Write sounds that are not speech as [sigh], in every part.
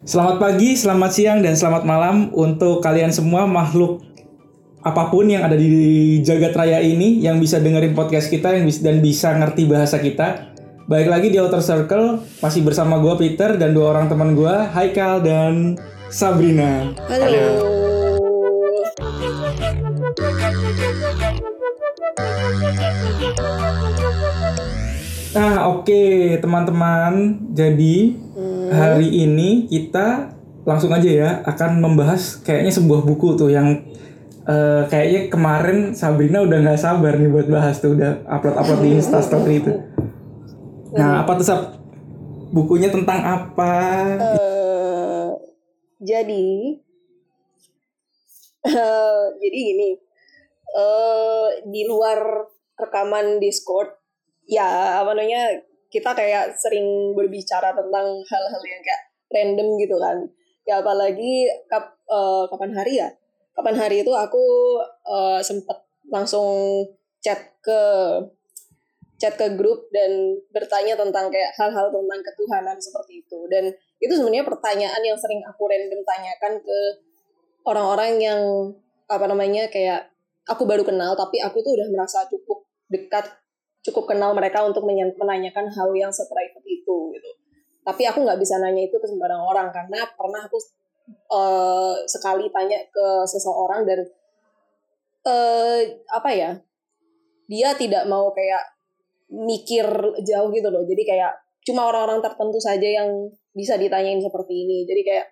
Selamat pagi, selamat siang, dan selamat malam untuk kalian semua makhluk apa pun yang ada di jagat raya ini yang bisa dengerin podcast kita yang bis- dan bisa ngerti bahasa kita. Baik lagi di Outer Circle, masih bersama gue Peter dan dua orang teman gue, Haikal dan Sabrina. Halo. Nah, oke teman-teman. Jadi hari ini kita langsung aja ya akan membahas kayaknya sebuah buku tuh yang eh, kayaknya kemarin Sabrina udah nggak sabar nih buat bahas tuh udah upload-upload di Instastory itu. Nah, apa tuh Sab? Bukunya tentang apa? Eh, jadi eh, [laughs] jadi gini. eh di luar rekaman Discord ya apa namanya kita kayak sering berbicara tentang hal-hal yang kayak random gitu kan. Ya apalagi kap, eh, kapan hari ya? Kapan hari itu aku eh, sempet langsung chat ke chat ke grup dan bertanya tentang kayak hal-hal tentang ketuhanan seperti itu dan itu sebenarnya pertanyaan yang sering aku random tanyakan ke orang-orang yang apa namanya kayak aku baru kenal tapi aku tuh udah merasa cukup dekat cukup kenal mereka untuk menanyakan hal yang seprivate itu gitu. Tapi aku nggak bisa nanya itu ke sembarang orang karena pernah aku eh, sekali tanya ke seseorang dan eh apa ya dia tidak mau kayak mikir jauh gitu loh. Jadi kayak cuma orang-orang tertentu saja yang bisa ditanyain seperti ini. Jadi kayak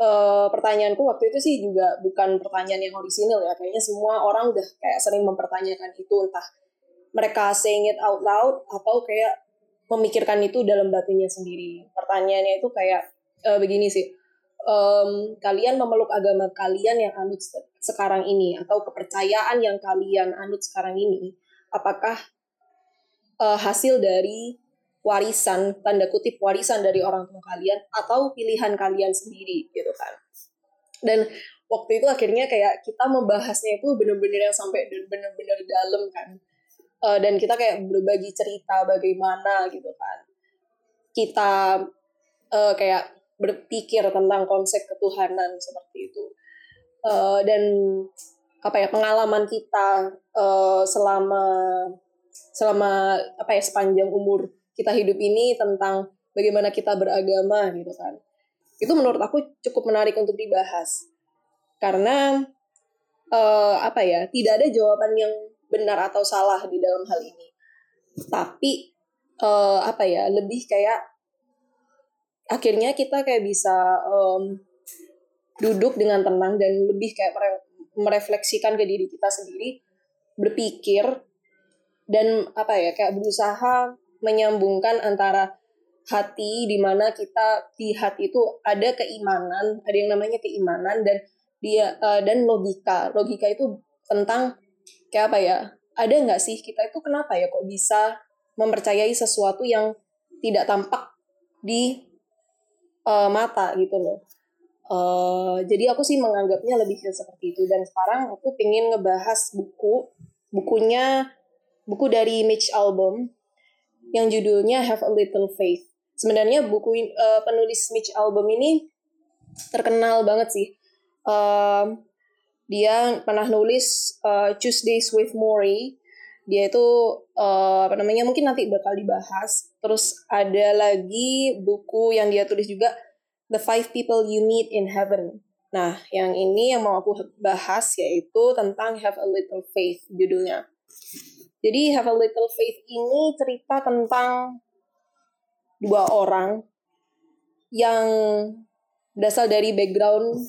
eh, pertanyaanku waktu itu sih juga bukan pertanyaan yang orisinil ya. Kayaknya semua orang udah kayak sering mempertanyakan itu entah mereka saying it out loud atau kayak memikirkan itu dalam batinnya sendiri. Pertanyaannya itu kayak eh, begini sih. Em, kalian memeluk agama kalian yang anut se- sekarang ini atau kepercayaan yang kalian anut sekarang ini apakah eh, hasil dari warisan tanda kutip warisan dari orang tua kalian atau pilihan kalian sendiri gitu kan? Dan waktu itu akhirnya kayak kita membahasnya itu bener-bener yang sampai dan bener-bener dalam kan Eh, dan kita kayak berbagi cerita bagaimana gitu kan. Kita eh, kayak berpikir tentang konsep ketuhanan seperti itu. Eh, dan apa ya pengalaman kita eh, selama selama apa ya sepanjang umur kita hidup ini tentang bagaimana kita beragama gitu kan. Itu menurut aku cukup menarik untuk dibahas. Karena eh, apa ya tidak ada jawaban yang benar atau salah di dalam hal ini. Tapi eh, apa ya lebih kayak akhirnya kita kayak bisa em, duduk dengan tenang dan lebih kayak mere- merefleksikan ke diri kita sendiri berpikir dan apa ya kayak berusaha menyambungkan antara hati di mana kita di hati itu ada keimanan ada yang namanya keimanan dan dia eh, dan logika. Logika itu tentang kayak apa ya ada nggak sih kita itu kenapa ya kok bisa mempercayai sesuatu yang tidak tampak di eh, mata gitu loh Eh, jadi aku sih menganggapnya lebih seperti itu dan sekarang aku pengen ngebahas buku bukunya buku dari Mitch Albom yang judulnya Have a Little Faith. Sebenarnya buku eh, penulis Mitch Albom ini terkenal banget sih. Em, dia pernah nulis eh, Tuesdays with Maury. Dia itu eh, apa namanya mungkin nanti bakal dibahas. Terus ada lagi buku yang dia tulis juga The Five People You Meet in Heaven. Nah, yang ini yang mau aku bahas yaitu tentang Have a Little Faith judulnya. Jadi Have a Little Faith ini cerita tentang dua orang yang berasal dari background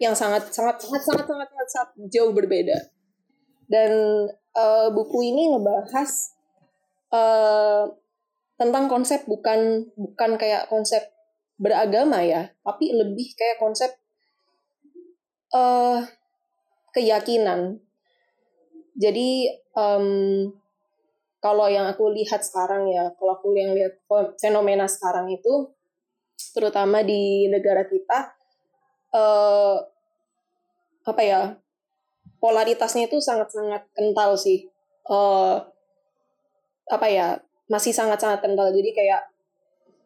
yang sangat sangat sangat sangat sangat sangat, sangat jauh berbeda. Dan eh, buku ini ngebahas eh, tentang konsep bukan bukan kayak konsep beragama ya, tapi lebih kayak konsep eh keyakinan. Jadi em, kalau yang aku lihat sekarang ya, kalau aku yang lihat fenomena sekarang itu, terutama di negara kita, eh apa ya, polaritasnya itu sangat-sangat kental sih. Eh apa ya, masih sangat-sangat kental. Jadi kayak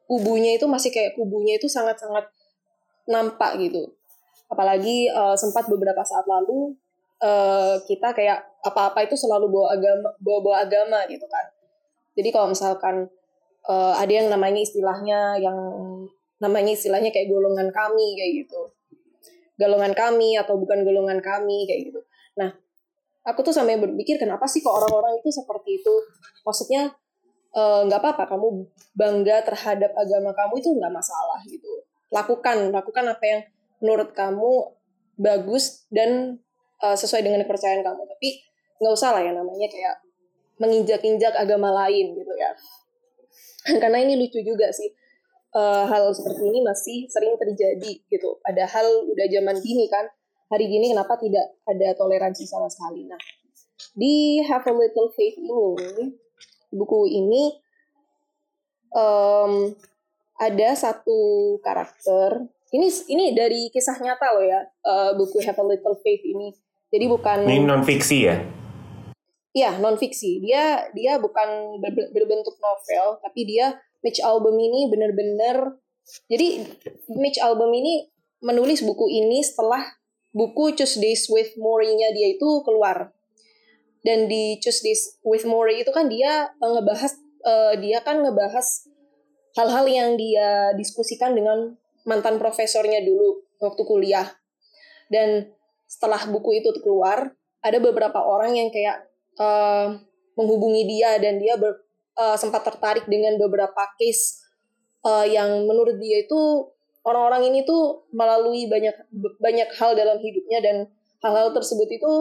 kubunya itu masih kayak kubunya itu sangat-sangat nampak gitu apalagi uh, sempat beberapa saat lalu uh, kita kayak apa-apa itu selalu bawa agama bawa bawa agama gitu kan jadi kalau misalkan uh, ada yang namanya istilahnya yang namanya istilahnya kayak golongan kami kayak gitu golongan kami atau bukan golongan kami kayak gitu. Nah aku tuh sampai berpikir kenapa sih kok orang-orang itu seperti itu? Maksudnya nggak uh, apa-apa kamu bangga terhadap agama kamu itu nggak masalah gitu. Lakukan lakukan apa yang menurut kamu bagus dan uh, sesuai dengan kepercayaan kamu. Tapi nggak usah lah ya namanya kayak menginjak-injak agama lain gitu ya. [laughs] Karena ini lucu juga sih uh, hal seperti ini masih sering terjadi gitu. Padahal udah zaman gini kan. Hari gini kenapa tidak ada toleransi sama sekali? Nah di Have a Little Faith ini buku ini um, ada satu karakter. Ini ini dari kisah nyata loh ya uh, buku Have a Little Faith ini. Jadi bukan ini non fiksi ya? Iya, non fiksi. Dia dia bukan ber, berbentuk novel, tapi dia Mitch Album ini benar-benar jadi Mitch Album ini menulis buku ini setelah buku Choose Days with Maury-nya dia itu keluar. Dan di Choose Days with Maury itu kan dia ngebahas uh, dia kan ngebahas hal-hal yang dia diskusikan dengan mantan profesornya dulu waktu kuliah. Dan setelah buku itu keluar, ada beberapa orang yang kayak uh, menghubungi dia dan dia ber, uh, sempat tertarik dengan beberapa case uh, yang menurut dia itu orang-orang ini tuh melalui banyak banyak hal dalam hidupnya dan hal-hal tersebut itu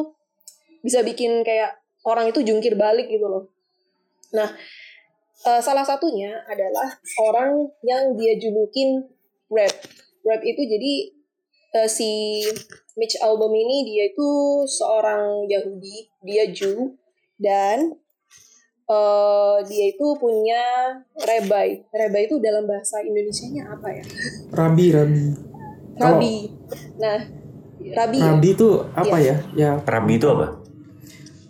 bisa bikin kayak orang itu jungkir balik gitu loh. Nah, uh, salah satunya adalah orang yang dia julukin rap. Rap itu jadi uh, si Mitch Album ini dia itu seorang Yahudi, dia Jew dan uh, dia itu punya rebai. Rebai itu dalam bahasa Indonesia-nya apa ya? Rabi, rabi. Rabi. Nah, rabi. Rabi itu apa ya? Ya. Rabi itu apa?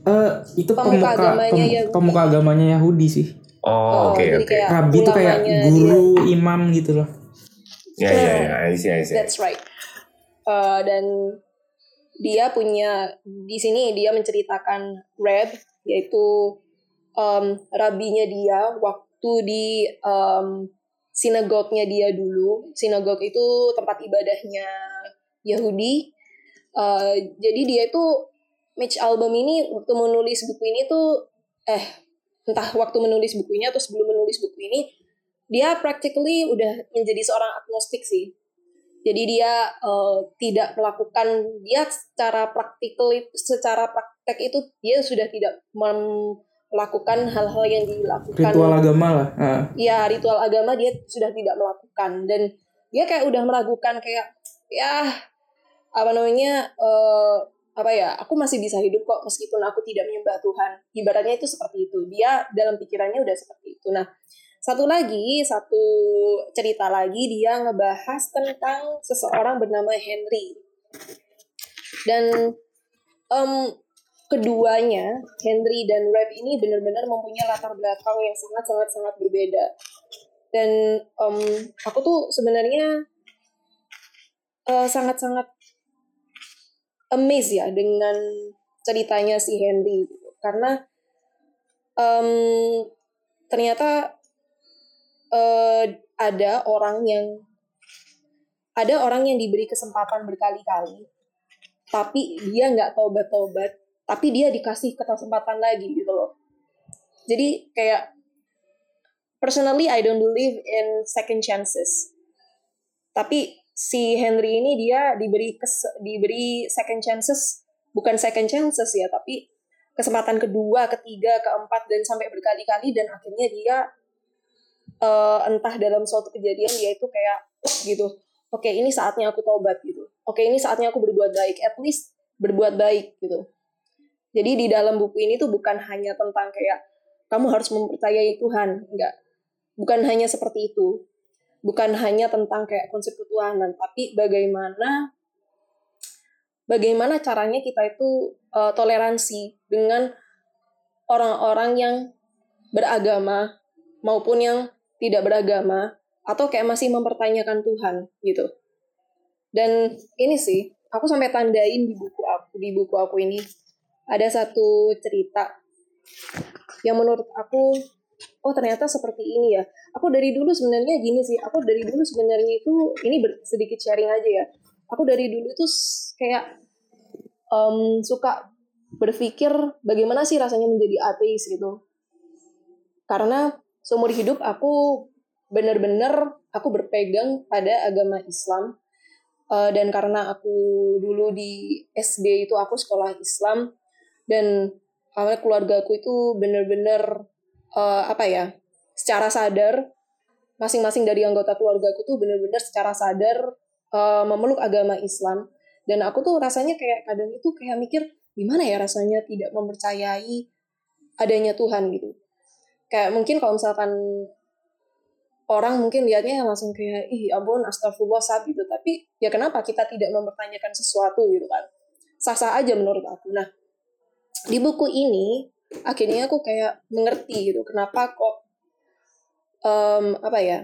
Eh, uh, itu pemuka, pemuka agamanya pem, Yahudi. pemuka agamanya Yahudi sih. Oh, oke oh, oke. Okay, okay. Rabi itu kayak guru, dia. imam gitu loh. Ya ya ya, I see, I see. That's right. Uh, dan dia punya di sini dia menceritakan Reb yaitu um, rabinya dia waktu di um, sinagognya dia dulu. Sinagog itu tempat ibadahnya Yahudi. Uh, jadi dia itu Mitch Album ini waktu menulis buku ini tuh eh entah waktu menulis bukunya atau sebelum menulis buku ini dia practically udah menjadi seorang agnostik sih. Jadi dia uh, tidak melakukan dia secara praktikal secara praktek itu dia sudah tidak melakukan hal-hal yang dilakukan. Ritual agama lah. Iya, ritual agama dia sudah tidak melakukan. Dan dia kayak udah meragukan kayak ya apa namanya uh, apa ya aku masih bisa hidup kok meskipun aku tidak menyembah Tuhan. Ibaratnya itu seperti itu. Dia dalam pikirannya udah seperti itu. Nah satu lagi, satu cerita lagi dia ngebahas tentang seseorang bernama Henry. Dan um, keduanya, Henry dan Rap ini benar-benar mempunyai latar belakang yang sangat-sangat-sangat berbeda. Dan um, aku tuh sebenarnya uh, sangat-sangat amazed ya dengan ceritanya si Henry. Karena um, ternyata uh, ada orang yang ada orang yang diberi kesempatan berkali-kali tapi dia nggak tobat-tobat tapi dia dikasih kesempatan lagi gitu loh. Jadi kayak personally I don't believe in second chances. Tapi si Henry ini dia diberi kes, diberi second chances. Bukan second chances ya tapi kesempatan kedua, ketiga, keempat dan sampai berkali-kali. Dan akhirnya dia uh, entah dalam suatu kejadian dia itu kayak gitu. Oke okay, ini saatnya aku tobat gitu. Oke okay, ini saatnya aku berbuat baik. At least berbuat baik gitu jadi di dalam buku ini tuh bukan hanya tentang kayak kamu harus mempercayai Tuhan. Enggak. Bukan hanya seperti itu. Bukan hanya tentang kayak konsep ketuhanan tapi bagaimana bagaimana caranya kita itu uh, toleransi dengan orang-orang yang beragama maupun yang tidak beragama atau kayak masih mempertanyakan Tuhan gitu. dan ini sih aku sampai tandain di buku aku di buku aku ini ada satu cerita yang menurut aku oh ternyata seperti ini ya. Aku dari dulu sebenarnya gini sih aku dari dulu sebenarnya itu ini sedikit sharing aja ya. Aku dari dulu itu kayak um, suka berpikir bagaimana sih rasanya menjadi ateis gitu. Karena seumur hidup aku benar-benar aku berpegang pada agama Islam. Uh, dan karena aku dulu di SD itu aku sekolah Islam dan karena keluarga aku itu benar-benar uh, apa ya secara sadar masing-masing dari anggota keluarga aku tuh benar-benar secara sadar uh, memeluk agama Islam. Dan aku tuh rasanya kayak kadang itu kayak mikir gimana ya rasanya tidak mempercayai adanya Tuhan? gitu. Kayak mungkin kalau misalkan orang mungkin lihatnya langsung kayak ih ampun astagfirullah saat gitu. Tapi ya kenapa kita tidak mempertanyakan sesuatu gitu kan? Sah-sah aja menurut aku. Nah di buku ini akhirnya aku kayak mengerti gitu kenapa kok um, apa ya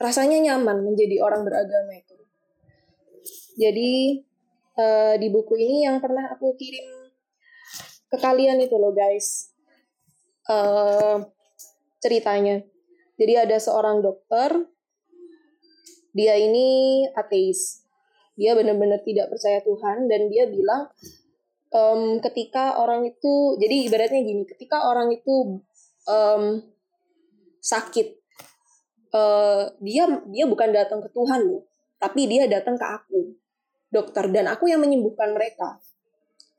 rasanya nyaman menjadi orang beragama itu. Jadi uh, di buku ini yang pernah aku kirim ke kalian itu loh guys. Uh, ceritanya. Jadi ada seorang dokter dia ini ateis. Dia benar-benar tidak percaya Tuhan dan dia bilang um, ketika orang itu jadi ibaratnya gini ketika orang itu um, sakit uh, dia dia bukan datang ke Tuhan loh tapi dia datang ke aku dokter. Dan aku yang menyembuhkan mereka.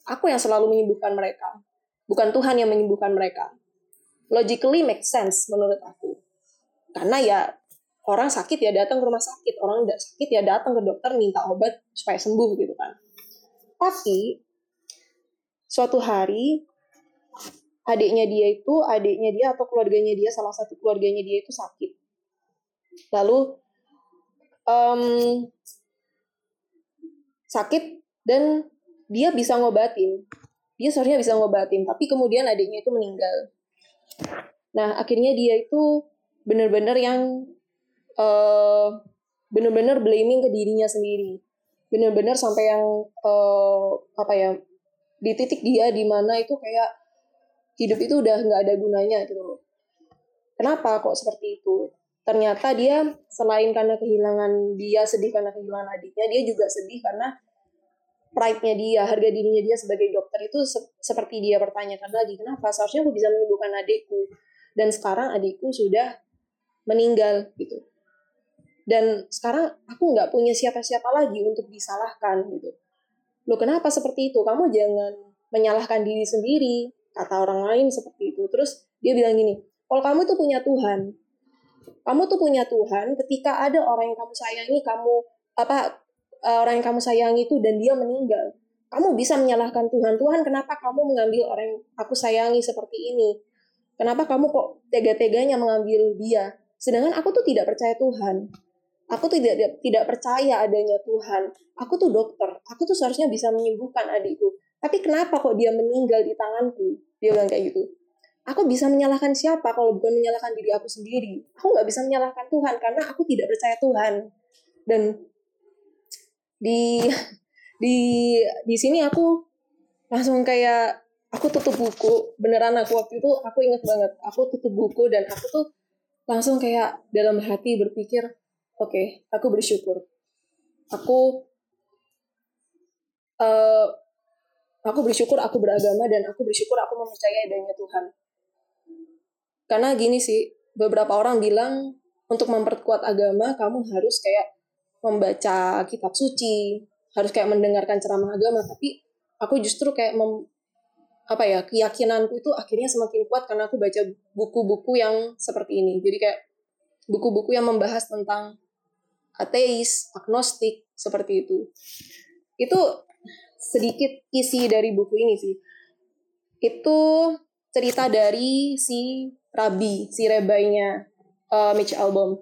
Aku yang selalu menyembuhkan mereka. Bukan Tuhan yang menyembuhkan mereka. Logically make sense menurut aku. Karena ya orang sakit ya datang ke rumah sakit. Orang tidak sakit ya datang ke dokter minta obat supaya sembuh gitu kan. Tapi suatu hari adiknya dia itu adiknya dia atau keluarganya dia salah satu keluarganya dia itu sakit. Lalu um, sakit dan dia bisa ngobatin. Dia seharusnya bisa ngobatin tapi kemudian adiknya itu meninggal. Nah akhirnya dia itu benar-benar yang uh, benar-benar blaming ke dirinya sendiri. Benar-benar sampai yang uh, apa ya di titik dia di mana itu kayak hidup itu udah nggak ada gunanya gitu loh. Kenapa kok seperti itu? Ternyata dia selain karena kehilangan dia sedih karena kehilangan adiknya, dia juga sedih karena pride-nya dia, harga dirinya dia sebagai dokter itu se seperti dia pertanyakan lagi, kenapa seharusnya aku bisa menyembuhkan adikku dan sekarang adikku sudah meninggal gitu. Dan sekarang aku nggak punya siapa-siapa lagi untuk disalahkan gitu Loh kenapa seperti itu? Kamu jangan menyalahkan diri sendiri, kata orang lain seperti itu. Terus dia bilang gini, kalau kamu tuh punya Tuhan, kamu tuh punya Tuhan ketika ada orang yang kamu sayangi, kamu apa eh, orang yang kamu sayangi itu dan dia meninggal. Kamu bisa menyalahkan Tuhan. Tuhan, kenapa kamu mengambil orang yang aku sayangi seperti ini? Kenapa kamu kok tega-teganya mengambil dia? Sedangkan aku tuh tidak percaya Tuhan aku tidak tidak percaya adanya Tuhan. Aku tuh dokter, aku tuh seharusnya bisa menyembuhkan adikku. Tapi kenapa kok dia meninggal di tanganku? Dia bilang kayak gitu. Aku bisa menyalahkan siapa kalau bukan menyalahkan diri aku sendiri? Aku nggak bisa menyalahkan Tuhan karena aku tidak percaya Tuhan. Dan di di di sini aku langsung kayak aku tutup buku beneran aku waktu itu aku inget banget aku tutup buku dan aku tuh langsung kayak dalam hati berpikir Oke, okay, aku bersyukur. Aku uh, aku bersyukur aku beragama dan aku bersyukur aku mempercayai adanya Tuhan. Karena gini sih, beberapa orang bilang untuk memperkuat agama kamu harus kayak membaca kitab suci, harus kayak mendengarkan ceramah agama, tapi aku justru kayak mem, apa ya keyakinanku itu akhirnya semakin kuat karena aku baca buku-buku yang seperti ini. Jadi kayak buku-buku yang membahas tentang ateis, agnostik, seperti itu. Itu sedikit isi dari buku ini sih. Itu cerita dari si Rabi, si rebainya uh, Mitch Album.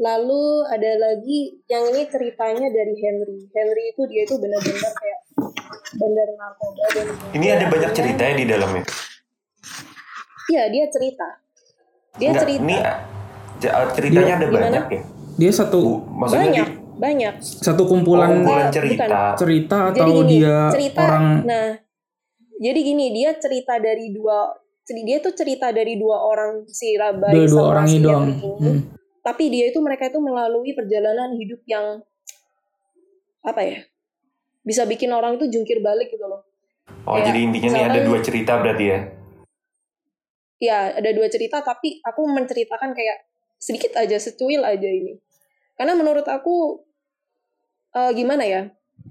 Lalu ada lagi yang ini ceritanya dari Henry. Henry itu dia itu benar-benar kayak bandar narkoba dan Ini ada banyak cerita ya di dalamnya. Iya, dia cerita. Dia Enggak, cerita. Ini ceritanya dia, ada banyak ya dia satu maksudnya Banyak. Di, banyak Satu kumpulan Oh, kumpulan bukan. cerita. cerita jadi atau gini dia cerita orang nah jadi gini dia cerita dari dua dia tuh cerita dari dua orang si Rabai dua, dua sama orang si ini Hmm. tapi dia itu mereka itu melalui perjalanan hidup yang apa ya bisa bikin orang itu jungkir balik gitu loh Oh, Kayak jadi intinya nih ada dua cerita berarti ya? ya ada dua cerita tapi aku menceritakan kayak sedikit aja secuil aja ini karena menurut aku eh, gimana ya?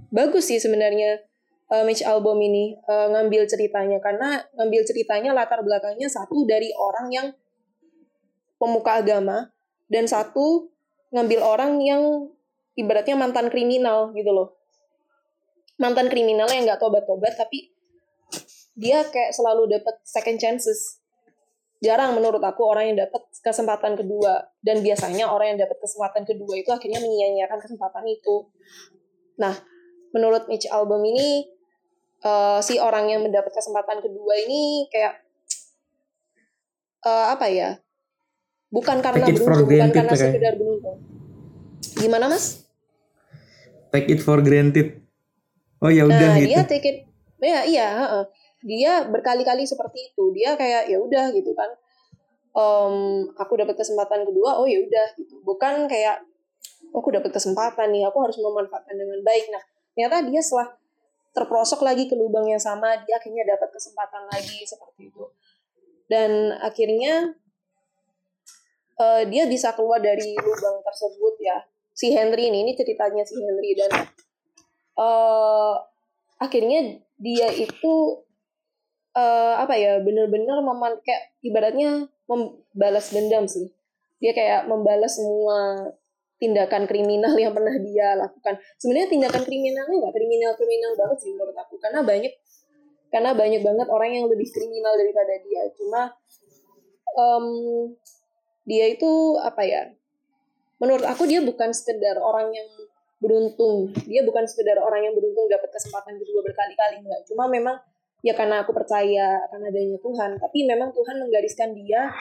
Bagus sih sebenarnya eh, Mitch album ini eh, ngambil ceritanya. Karena ngambil ceritanya latar belakangnya satu dari orang yang pemuka agama dan satu ngambil orang yang ibaratnya mantan kriminal gitu loh. Mantan kriminal yang nggak tobat-tobat tapi dia kayak selalu dapat second chances jarang menurut aku orang yang dapat kesempatan kedua dan biasanya orang yang dapat kesempatan kedua itu akhirnya menyia-nyiakan kesempatan itu nah menurut Mitch album ini eh, si orang yang mendapat kesempatan kedua ini kayak eh, apa ya bukan karena beruntung bukan karena kayak. sekedar beruntung gimana mas take it for granted. Oh ya udah nah gitu. dia take it ya iya heeh. Dia berkali-kali seperti itu. Dia kayak ya udah gitu kan. Em, aku dapat kesempatan kedua oh ya udah gitu. Bukan kayak oh, aku dapat kesempatan nih aku harus memanfaatkan dengan baik. Nah ternyata dia setelah terprosok lagi ke lubang yang sama dia akhirnya dapat kesempatan lagi seperti itu. Dan akhirnya eh, dia bisa keluar dari lubang tersebut ya. Si Henry ini ini ceritanya si Henry dan eh akhirnya dia itu eh apa ya bener-bener meman kayak ibaratnya membalas dendam sih. Dia kayak membalas semua tindakan kriminal yang pernah dia lakukan. Sebenarnya tindakan kriminalnya nggak kriminal kriminal banget sih menurut aku karena banyak karena banyak banget orang yang lebih kriminal daripada dia. Cuma em, dia itu apa ya menurut aku dia bukan sekedar orang yang beruntung. Dia bukan sekedar orang yang beruntung dapat kesempatan kedua berkali-kali enggak cuma memang ya karena aku percaya akan adanya Tuhan tapi memang Tuhan menggariskan dia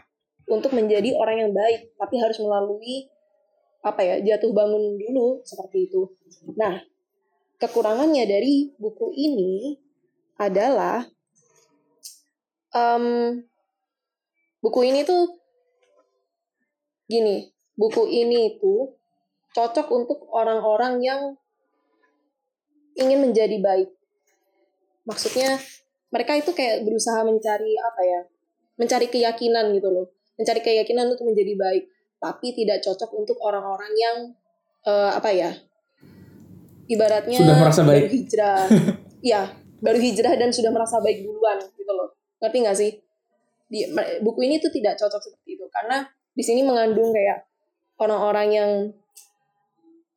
untuk menjadi orang yang baik tapi harus melalui apa ya jatuh bangun dulu seperti itu nah kekurangannya dari buku ini adalah em, buku ini tuh gini buku ini itu cocok untuk orang-orang yang ingin menjadi baik. Maksudnya mereka itu kayak berusaha mencari apa ya? Mencari keyakinan gitu loh. Mencari keyakinan untuk menjadi baik, tapi tidak cocok untuk orang-orang yang eh, apa ya? Ibaratnya Sudah merasa baik. baru hijrah. [laughs] Iya, baru hijrah dan sudah merasa baik duluan gitu loh. Ngerti nggak sih? Di, buku ini tuh tidak cocok seperti itu karena di sini mengandung kayak orang-orang yang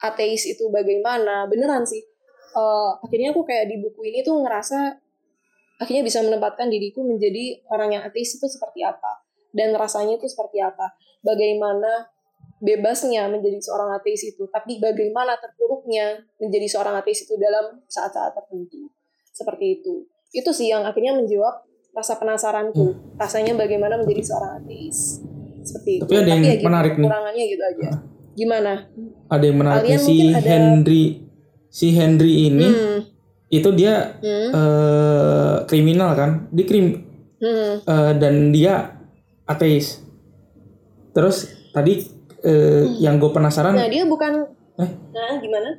ateis itu bagaimana beneran sih Eh, akhirnya aku kayak di buku ini tuh ngerasa akhirnya bisa menempatkan diriku menjadi orang yang ateis itu seperti apa dan rasanya itu seperti apa. Bagaimana bebasnya menjadi seorang ateis itu tapi bagaimana terpuruknya menjadi seorang ateis itu dalam saat-saat tertentu. Seperti itu. Itu sih yang akhirnya menjawab rasa penasaranku. Rasanya bagaimana menjadi seorang ateis. Seperti itu. Tapi ada yang ya gitu, menarik nih. kekurangannya gitu aja. Gimana? Ada yang menarik Kalian nih, si ada- Henry. Si Henry ini hmm. Itu dia Hmm. eh, kriminal kan? Dia krim Hmm. eh, dan dia ateis. Terus tadi eh, yang gue penasaran Nah dia bukan. Eh? Nah gimana?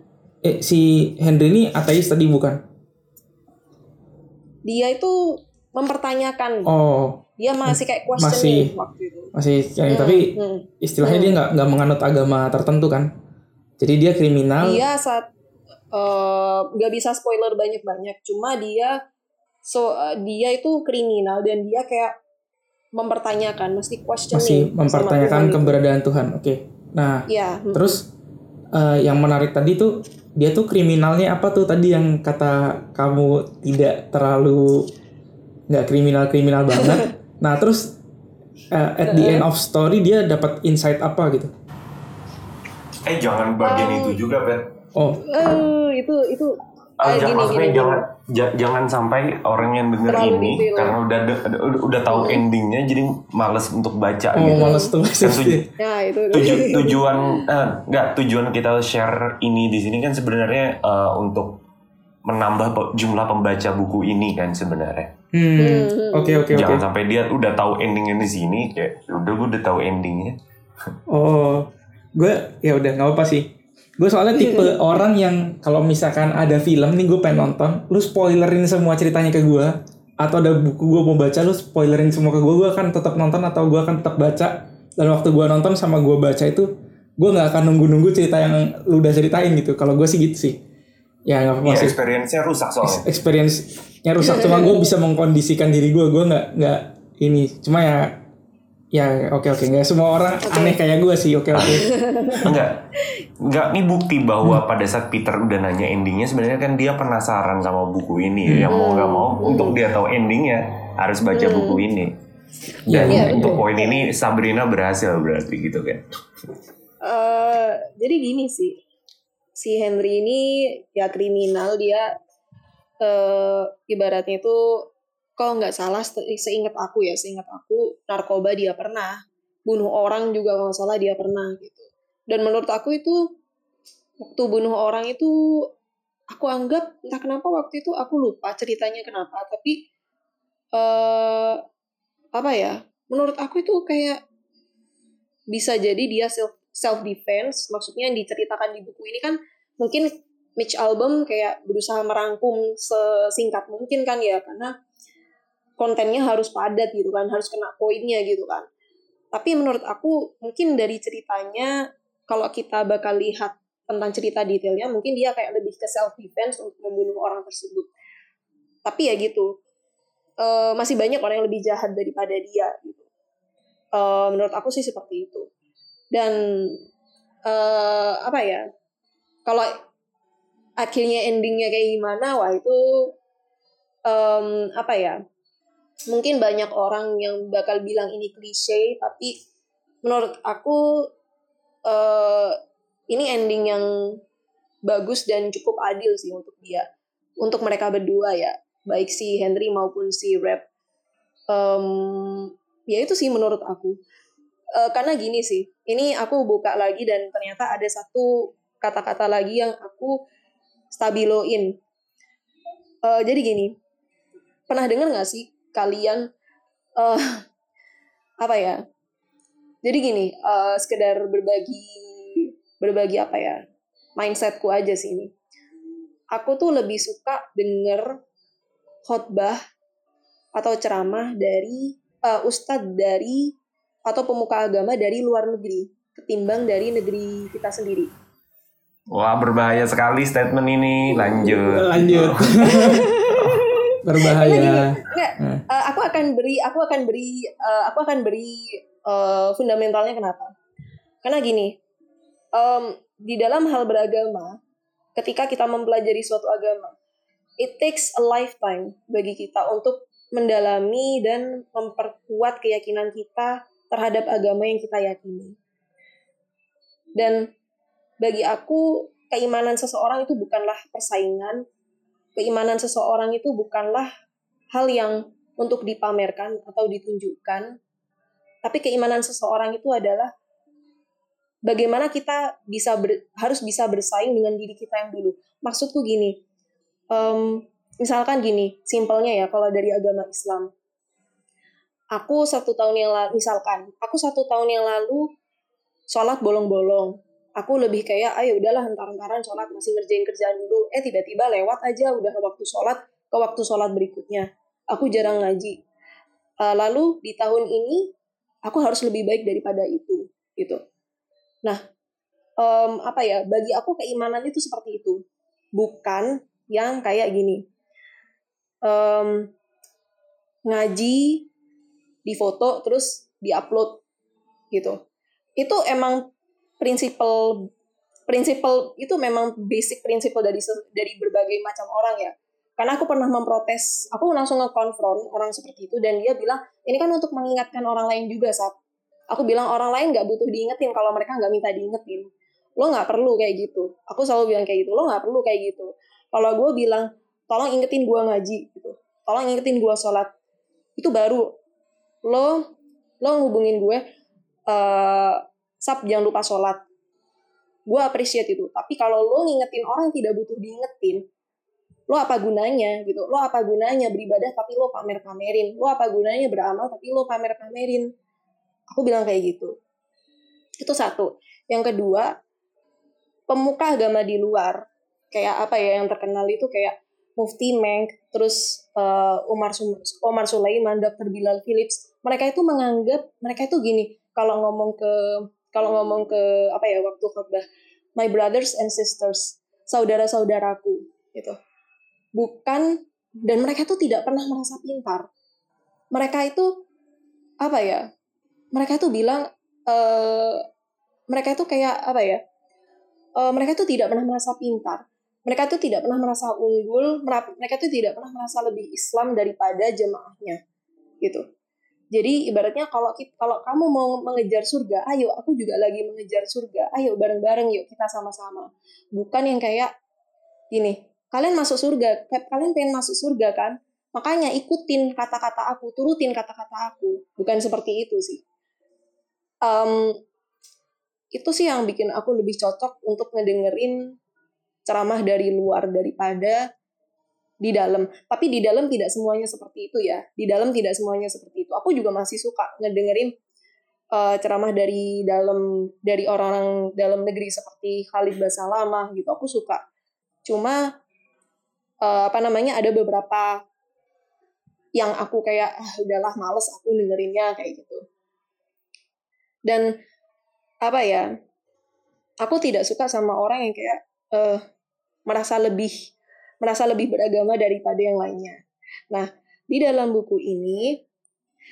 eh, si Henry ini ateis tadi bukan? Dia itu mempertanyakan. Oh Dia masih kayak questioning Masih. waktu itu. masih yang Hmm, tapi hmm. istilahnya dia nggak nggak menganut agama tertentu kan? Jadi dia kriminal. Dia saat eh, nggak bisa spoiler banyak-banyak. Cuma dia so eh, dia itu kriminal dan dia kayak mempertanyakan, mesti questioning. masih mempertanyakan Tuhan itu. keberadaan Tuhan. Oke. Nah, Iya. hmm. terus eh, yang menarik tadi tuh dia tuh kriminalnya apa tuh tadi yang kata kamu tidak terlalu nggak kriminal kriminal banget. [laughs] nah, terus eh, at the end of story dia dapat insight apa gitu? Eh jangan bagian Oh. itu juga, Ben. Oh, Eh, itu itu Eh, jangan, gini, maksudnya gini, jangan ja- jangan sampai orang yang denger Terlalu ini detail. karena udah de- udah, udah tahu endingnya jadi males untuk baca Oh, gitu. males tuh. Kan tuju- Nah itu tuju- tujuan eh, nggak tujuan kita share ini di sini kan sebenarnya eh, untuk menambah jumlah pembaca buku ini kan sebenarnya. Hmm. Hmm. Oke oke oke. Jangan sampai dia udah tahu endingnya di sini kayak udah gue udah tahu endingnya. Oh, gue ya udah nggak apa sih. Gue soalnya tipe orang yang kalau misalkan ada film nih gue pengen nonton, lu spoilerin semua ceritanya ke gue, atau ada buku gue mau baca, lu spoilerin semua ke gue, gue akan tetap nonton atau gue akan tetap baca. Dan waktu gue nonton sama gue baca itu, gue nggak akan nunggu-nunggu cerita yang lu udah ceritain gitu. Kalau gue sih gitu sih. Ya nggak apa-apa Iya, sih. experience-nya rusak soalnya. Experience-nya rusak, cuma gue bisa mengkondisikan diri gue, gue nggak nggak ini. Cuma ya ya oke oke nggak semua orang aneh kayak gue sih oke oke [laughs] Enggak. Enggak, ini bukti bahwa pada saat Peter udah nanya endingnya sebenarnya kan dia penasaran sama buku ini. Yang mau nggak mau untuk dia tahu endingnya harus baca buku ini. Dan Iya, untuk poin ini Sabrina berhasil berarti gitu kan. Eh, jadi gini sih, si Henry ini ya kriminal dia eh ibaratnya itu kalau nggak salah se- seingat aku ya, seingat aku narkoba dia pernah, bunuh orang juga kalau nggak salah dia pernah gitu. Dan menurut aku itu waktu bunuh orang itu aku anggap entah kenapa waktu itu aku lupa ceritanya kenapa, tapi eh apa ya? Menurut aku itu kayak bisa jadi dia self self defense maksudnya yang diceritakan di buku ini kan mungkin Mitch Album kayak berusaha merangkum sesingkat mungkin kan ya karena kontennya harus padat gitu kan harus kena poinnya gitu kan. Tapi menurut aku mungkin dari ceritanya kalau kita bakal lihat tentang cerita detailnya mungkin dia kayak lebih ke self defense untuk membunuh orang tersebut. Tapi ya gitu eh, masih banyak orang yang lebih jahat daripada dia gitu. Eh, menurut aku sih seperti itu. Dan eh apa ya kalau akhirnya endingnya kayak gimana wah itu em, apa ya mungkin banyak orang yang bakal bilang ini klise tapi menurut aku eh ini ending yang bagus dan cukup adil sih untuk dia. Untuk mereka berdua ya baik si Henry maupun si Rap Em, ya itu sih menurut aku. Eh, karena gini sih, ini aku buka lagi dan ternyata ada satu kata-kata lagi yang aku stabiloin. Eh, jadi gini, pernah dengar nggak sih kalian eh apa ya? Jadi gini, eh, sekedar berbagi berbagi apa ya mindsetku aja sih ini. Aku tuh lebih suka denger khotbah atau ceramah dari eh, ustadz dari atau pemuka agama dari luar negeri ketimbang dari negeri kita sendiri. Wah berbahaya sekali statement ini. Lanjut. lanjut [laughs] berbahaya Enggak, eh, aku akan beri aku akan beri eh, aku akan beri eh, fundamentalnya kenapa? Karena gini, em, di dalam hal beragama, ketika kita mempelajari suatu agama, it takes a lifetime bagi kita untuk mendalami dan memperkuat keyakinan kita terhadap agama yang kita yakini. Dan bagi aku, keimanan seseorang itu bukanlah persaingan, keimanan seseorang itu bukanlah hal yang untuk dipamerkan atau ditunjukkan, tapi keimanan seseorang itu adalah bagaimana kita bisa ber- harus bisa bersaing dengan diri kita yang dulu. Maksudku gini, em, misalkan gini, simpelnya ya kalau dari agama Islam, aku satu tahun yang lalu, misalkan aku satu tahun yang lalu sholat bolong-bolong, aku lebih kayak ayo udahlah entar-entaran sholat masih ngerjain kerjaan dulu. Eh tiba-tiba lewat aja udah waktu sholat ke waktu sholat berikutnya aku jarang ngaji. Eh, lalu di tahun ini aku harus lebih baik daripada itu gitu. Nah em, apa ya bagi aku keimanan itu seperti itu. Bukan yang kayak gini. Em, ngaji di foto terus diupload gitu. Itu emang prinsipal prinsipal itu memang basic prinsipal dari dari berbagai macam orang ya karena aku pernah memprotes aku langsung nge-confront orang seperti itu dan dia bilang ini kan untuk mengingatkan orang lain juga saat aku bilang orang lain nggak butuh diingetin kalau mereka nggak minta diingetin. Lo nggak perlu kayak gitu. Aku selalu bilang kayak gitu lo nggak perlu kayak gitu. Kalau gue bilang tolong ingetin gue ngaji gitu. Tolong ingetin gue sholat. Itu baru. Lo lo ngubungin gue uh, sab jangan lupa sholat. Gue appreciate itu. Tapi kalau lo ngingetin orang yang tidak butuh diingetin lo apa gunanya gitu lo apa gunanya beribadah tapi lo pamer pamerin lo apa gunanya beramal tapi lo pamer pamerin aku bilang kayak gitu. Itu satu. Yang kedua pemuka agama di luar kayak apa ya yang terkenal itu kayak Mufti Meng terus uh, Umar Umar Sulaiman Dr. Bilal Phillips. Mereka itu menganggap mereka itu gini kalau ngomong ke kalau ngomong ke apa ya waktu khutbah my brothers and sisters saudara-saudaraku gitu bukan dan mereka itu tidak pernah merasa pintar. Mereka itu apa ya? Mereka itu bilang uh, mereka itu kayak apa ya? Uh, mereka itu tidak pernah merasa pintar. Mereka itu tidak pernah merasa unggul. Mereka itu tidak pernah merasa lebih Islam daripada jemaahnya, gitu. Jadi ibaratnya kalau kalau kamu mau mengejar surga, ayo aku juga lagi mengejar surga. Ayo bareng-bareng yuk kita sama-sama. Bukan yang kayak gini, kalian masuk surga, kalian pengen masuk surga kan? Makanya ikutin kata-kata aku, turutin kata-kata aku. Bukan seperti itu sih. Um, itu sih yang bikin aku lebih cocok untuk ngedengerin ceramah dari luar daripada di dalam. Tapi di dalam tidak semuanya seperti itu ya. Di dalam tidak semuanya seperti itu. Aku juga masih suka ngedengerin uh, ceramah dari dalam dari orang-orang dalam negeri seperti Khalid Basalamah gitu. Aku suka. Cuma uh, apa namanya ada beberapa yang aku kayak ah, udahlah males aku dengerinnya kayak gitu. Dan apa ya aku tidak suka sama orang yang kayak uh, merasa lebih merasa lebih beragama daripada yang lainnya. Nah di dalam buku ini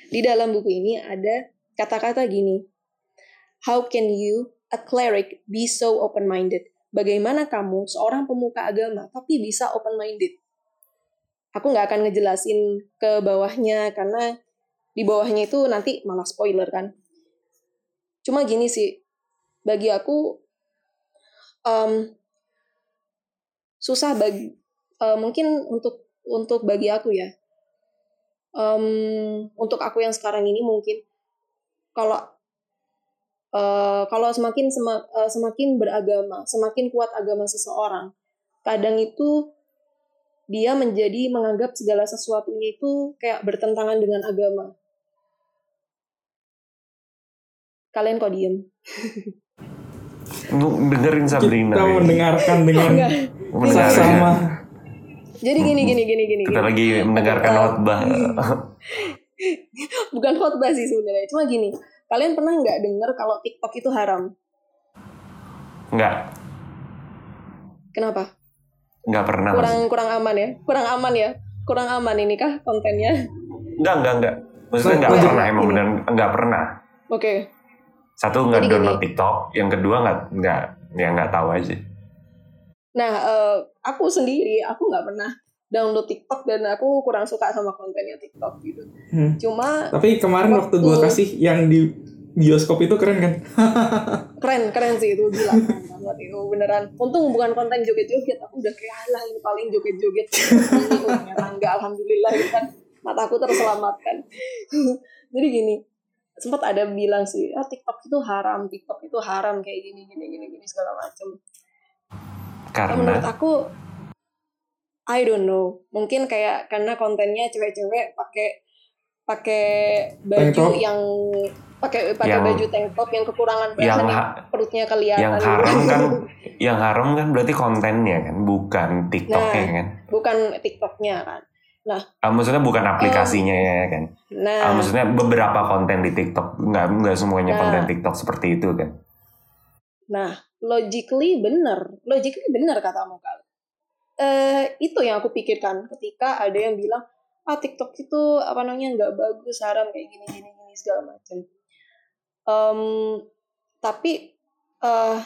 di dalam buku ini ada kata-kata gini how can you a cleric be so open minded bagaimana kamu seorang pemuka agama tapi bisa open minded. Aku nggak akan ngejelasin ke bawahnya karena di bawahnya itu nanti malah spoiler kan. Cuma gini sih, bagi aku um, susah bagi uh, mungkin untuk untuk bagi aku ya. Um, untuk aku yang sekarang ini mungkin kalau uh, kalau semakin sema, uh, semakin beragama, semakin kuat agama seseorang, kadang itu dia menjadi menganggap segala sesuatunya itu kayak bertentangan dengan agama. Kalian kok diem? dengerin Sabrina. Kita mendengarkan dengan sama. Jadi gini gini gini gini. Kita gini. lagi mendengarkan khotbah. [laughs] Bukan khotbah sih sebenarnya, cuma gini Kalian pernah nggak dengar kalau TikTok itu haram? Nggak. Kenapa? Nggak pernah. Kurang masih. kurang aman ya? Kurang aman ya? Kurang aman ini kah kontennya? Nggak, nggak, nggak. Maksudnya nggak pernah emang benar nggak pernah. Oke. Okay. Satu nggak download gini. TikTok, yang kedua nggak nggak ya nggak tahu aja. Nah, uh, aku sendiri aku nggak pernah download TikTok dan aku kurang suka sama kontennya TikTok gitu. Hmm. Cuma tapi kemarin waktu, waktu gue kasih yang di bioskop itu keren kan? [laughs] keren keren sih itu gila keren banget itu beneran. Untung bukan konten joget-joget, aku udah kayak lah ini paling joget-joget. [laughs] enggak alhamdulillah gitu kan mataku terselamatkan. [laughs] Jadi gini, sempat ada bilang sih, ah TikTok itu haram, TikTok itu haram kayak gini gini gini gini segala macam. Karena menurut aku I don't know. Mungkin kayak karena kontennya cewek-cewek pakai pakai baju yang pakai pakai baju tank top yang kekurangan yang, yang perutnya kelihatan. Yang haram [laughs] kan yang haram kan berarti kontennya kan, bukan TikToknya nah, kan. Bukan TikToknya kan. Nah, uh, maksudnya bukan aplikasinya um, ya kan. Nah, uh, maksudnya beberapa konten di TikTok, nggak nggak semuanya nah, konten TikTok seperti itu kan. Nah, logically bener, logically bener katamu kalau uh, itu yang aku pikirkan ketika ada yang bilang ah TikTok itu apa namanya nggak bagus haram kayak gini gini gini segala macam. Um, tapi uh,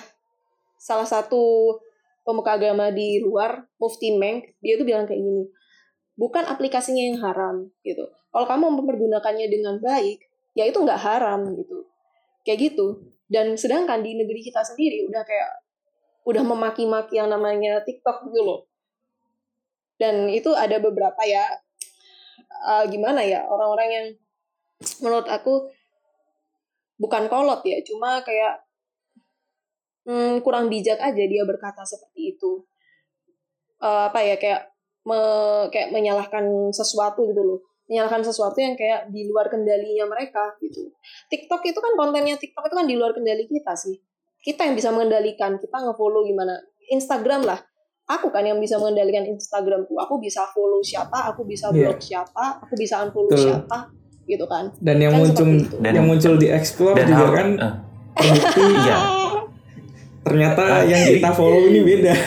salah satu pemuka agama di luar Mufti Meng dia tuh bilang kayak gini bukan aplikasinya yang haram gitu. Kalau kamu mempergunakannya dengan baik ya itu nggak haram gitu. Kayak gitu. Dan sedangkan di negeri kita sendiri udah kayak udah memaki-maki yang namanya TikTok gitu loh dan itu ada beberapa ya uh, gimana ya orang-orang yang menurut aku bukan kolot ya cuma kayak hmm, kurang bijak aja dia berkata seperti itu. Uh, apa ya kayak me, kayak menyalahkan sesuatu gitu loh. Menyalahkan sesuatu yang kayak di luar kendalinya mereka gitu. TikTok itu kan kontennya TikTok itu kan di luar kendali kita sih. Kita yang bisa mengendalikan kita ngefollow gimana. Instagram lah aku kan yang bisa mengendalikan Instagramku aku bisa follow siapa aku bisa Iya. blog siapa aku bisa unfollow Betul. siapa gitu kan Dan yang Kan muncul. Dan- yang muncul di explore dan juga hal- kan terbukti [laughs] iya ternyata Ah, yang jadi- kita follow ini beda. [laughs]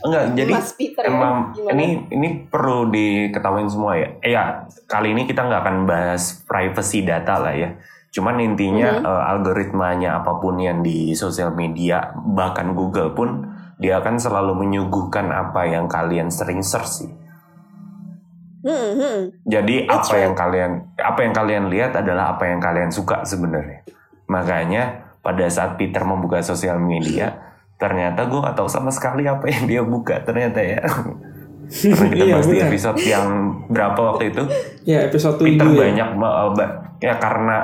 enggak jadi Mas Peter emang gimana? ini ini perlu diketahui semua ya. Eh ya, kali ini kita nggak akan bahas privacy data lah ya. Cuman intinya Mhm. eh, algoritmanya apa pun yang di sosial media, bahkan Google pun dia akan selalu menyuguhkan apa yang kalian sering search sih. Hmm, hmm. Jadi That's apa right. yang kalian apa yang kalian lihat adalah apa yang kalian suka sebenarnya. Makanya pada saat Peter membuka sosial media, ternyata gue gak tahu sama sekali apa yang dia buka ternyata ya. Karena kita [laughs] Iya, bahas di benar. episode yang berapa waktu itu, Ya episode 7 Peter ya. banyak ba- ya karena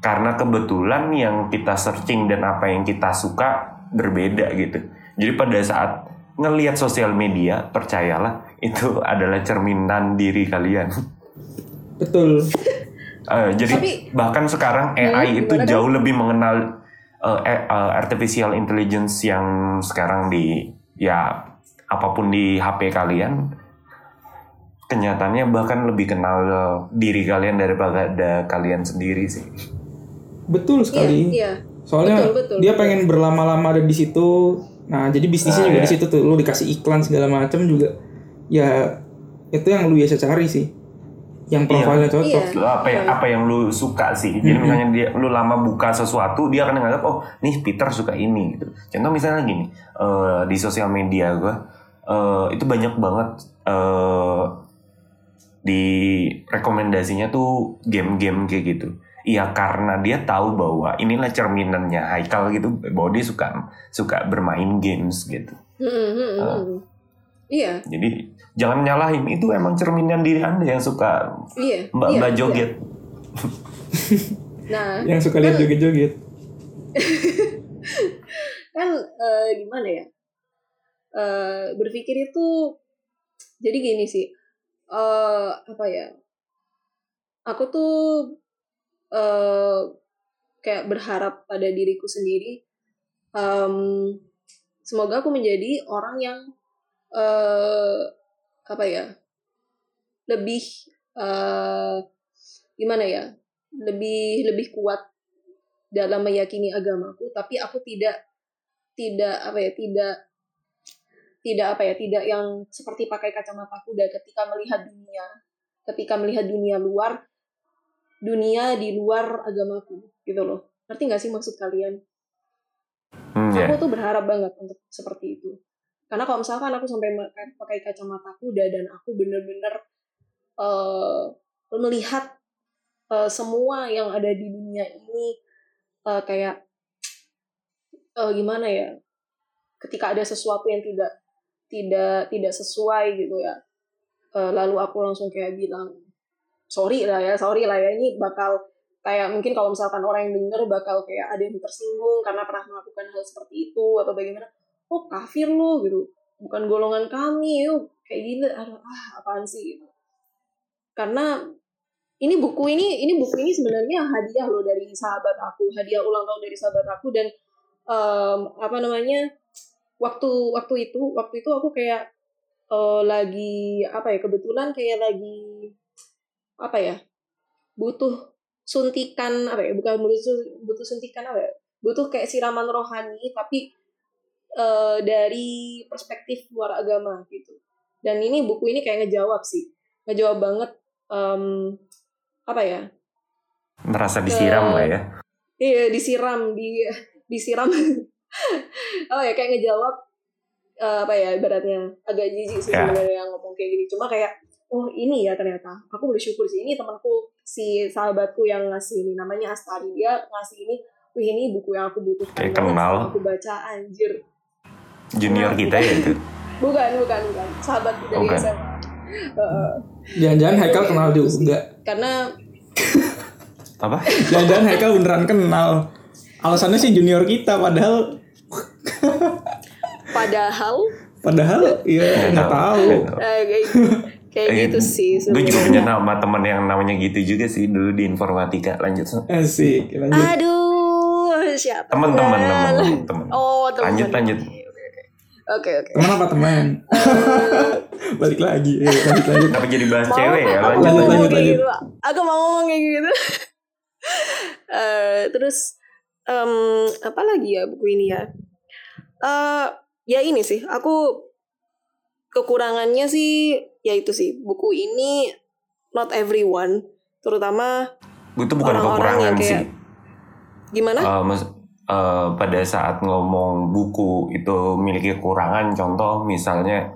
karena kebetulan yang kita searching dan apa yang kita suka berbeda gitu. Jadi pada saat ngelihat sosial media, percayalah itu adalah cerminan diri kalian. Betul. Eh, jadi Tapi- bahkan sekarang AI Hmm, itu jauh lebih mengenal eh, eh, eh, artificial intelligence yang sekarang di ya apa pun di HP kalian kenyataannya bahkan lebih kenal diri kalian daripada kalian sendiri sih. Betul sekali. Iya, iya. Soalnya Betul, betul, dia betul. pengen berlama-lama ada di situ. Nah, jadi bisnisnya Ah, juga iya. di situ tuh. Lu dikasih iklan segala macam juga. Ya itu yang lu biasa cari sih. Yang Iya. profilnya cocok. Iya. Apa yang apa yang lu suka sih. Jadi Mhm. misalnya dia lu lama buka sesuatu, dia akan nganggap oh, nih Peter suka ini gitu. Contoh misalnya gini, eh, di sosial media gua eh, itu banyak banget eh di rekomendasinya tuh game-game kayak gitu. Iya karena dia tahu bahwa inilah cerminannya Haikal gitu bahwa dia suka suka bermain games gitu. Hmm, hmm, hmm. Iya, Jadi jangan nyalahin itu emang cerminan diri Anda yang suka iya. Mbak iya, Mbak iya. joget. [laughs] Nah, Yang suka lihat Kan- joget-joget. [laughs] kan eh, gimana ya Eh, berpikir itu jadi gini sih eh apa ya aku tuh eh kayak berharap pada diriku sendiri em, semoga aku menjadi orang yang eh apa ya lebih eh gimana ya lebih lebih kuat dalam meyakini agamaku tapi aku tidak tidak apa ya tidak tidak apa ya tidak yang seperti pakai kacamata kuda ketika melihat dunia ketika melihat dunia luar dunia di luar agamaku gitu loh. Ngerti nggak sih maksud kalian? Hmm, ya. aku tuh berharap banget untuk seperti itu. Karena kalau misalkan aku sampai ma- pakai kacamata kuda dan aku bener-bener eh, melihat eh, semua yang ada di dunia ini eh, kayak eh, gimana ya ketika ada sesuatu yang tidak tidak tidak sesuai gitu ya eh, lalu aku langsung kayak bilang sorry lah ya sorry lah ya ini bakal kayak mungkin kalau misalkan orang yang denger bakal kayak ada yang tersinggung karena pernah melakukan hal seperti itu atau bagaimana oh kafir lo gitu. Bukan golongan kami yuk. Kayak gini aduh ah apaan sih? Gitu. Karena ini buku ini ini buku ini sebenarnya hadiah loh dari sahabat aku hadiah ulang tahun dari sahabat aku dan em, apa namanya waktu waktu itu waktu itu aku kayak eh, lagi apa ya kebetulan kayak lagi apa ya butuh suntikan apa ya bukan butuh butuh suntikan apa ya butuh kayak siraman rohani tapi eh, dari perspektif luar agama gitu dan ini buku ini kayak ngejawab sih ngejawab banget em, apa ya merasa disiram lah ya. iya disiram di disiram [laughs] oh ya kayak ngejawab eh, apa ya ibaratnya agak jijik sih Ya. sebenarnya yang ngomong kayak gini cuma kayak oh ini ya ternyata aku bersyukur sih ini temanku si sahabatku yang ngasih ini namanya Astari dia ngasih ini wih ini buku yang aku butuhkan Kayak banget kenal. aku baca anjir Junior Kenal kita ya itu. bukan bukan bukan sahabat dari Bukan. SMA Heeh. Jangan-jangan Haikal kenal juga. karena Apa? Jangan-jangan Haikal beneran kenal. Alasannya sih junior kita padahal padahal padahal ya nggak tahu. Tahu. Eh, kayak, Eh, gitu sih Gue juga punya nama teman yang namanya gitu juga sih dulu di informatika. Lanjut. Asik, lanjut. aduh siapa Teman-teman, teman-teman, teman. [laughs] oh teman Lanjut, lanjut. oke oke Teman apa teman? [laughs] Balik lagi. Eh, lanjut lanjut. Kenapa jadi bahas Mau cewek ya? Lanjut. lanjut, kayak lanjut. gitu aku mau ngomong kayak gitu [laughs] Eh, terus em, apa lagi ya buku ini ya Eh, ya ini sih aku kekurangannya sih ya itu sih buku ini not everyone terutama Itu bukan Orang-orang kekurangan yang sih. kayak- gimana Eh, mas- eh, pada saat ngomong buku itu memiliki kekurangan, contoh misalnya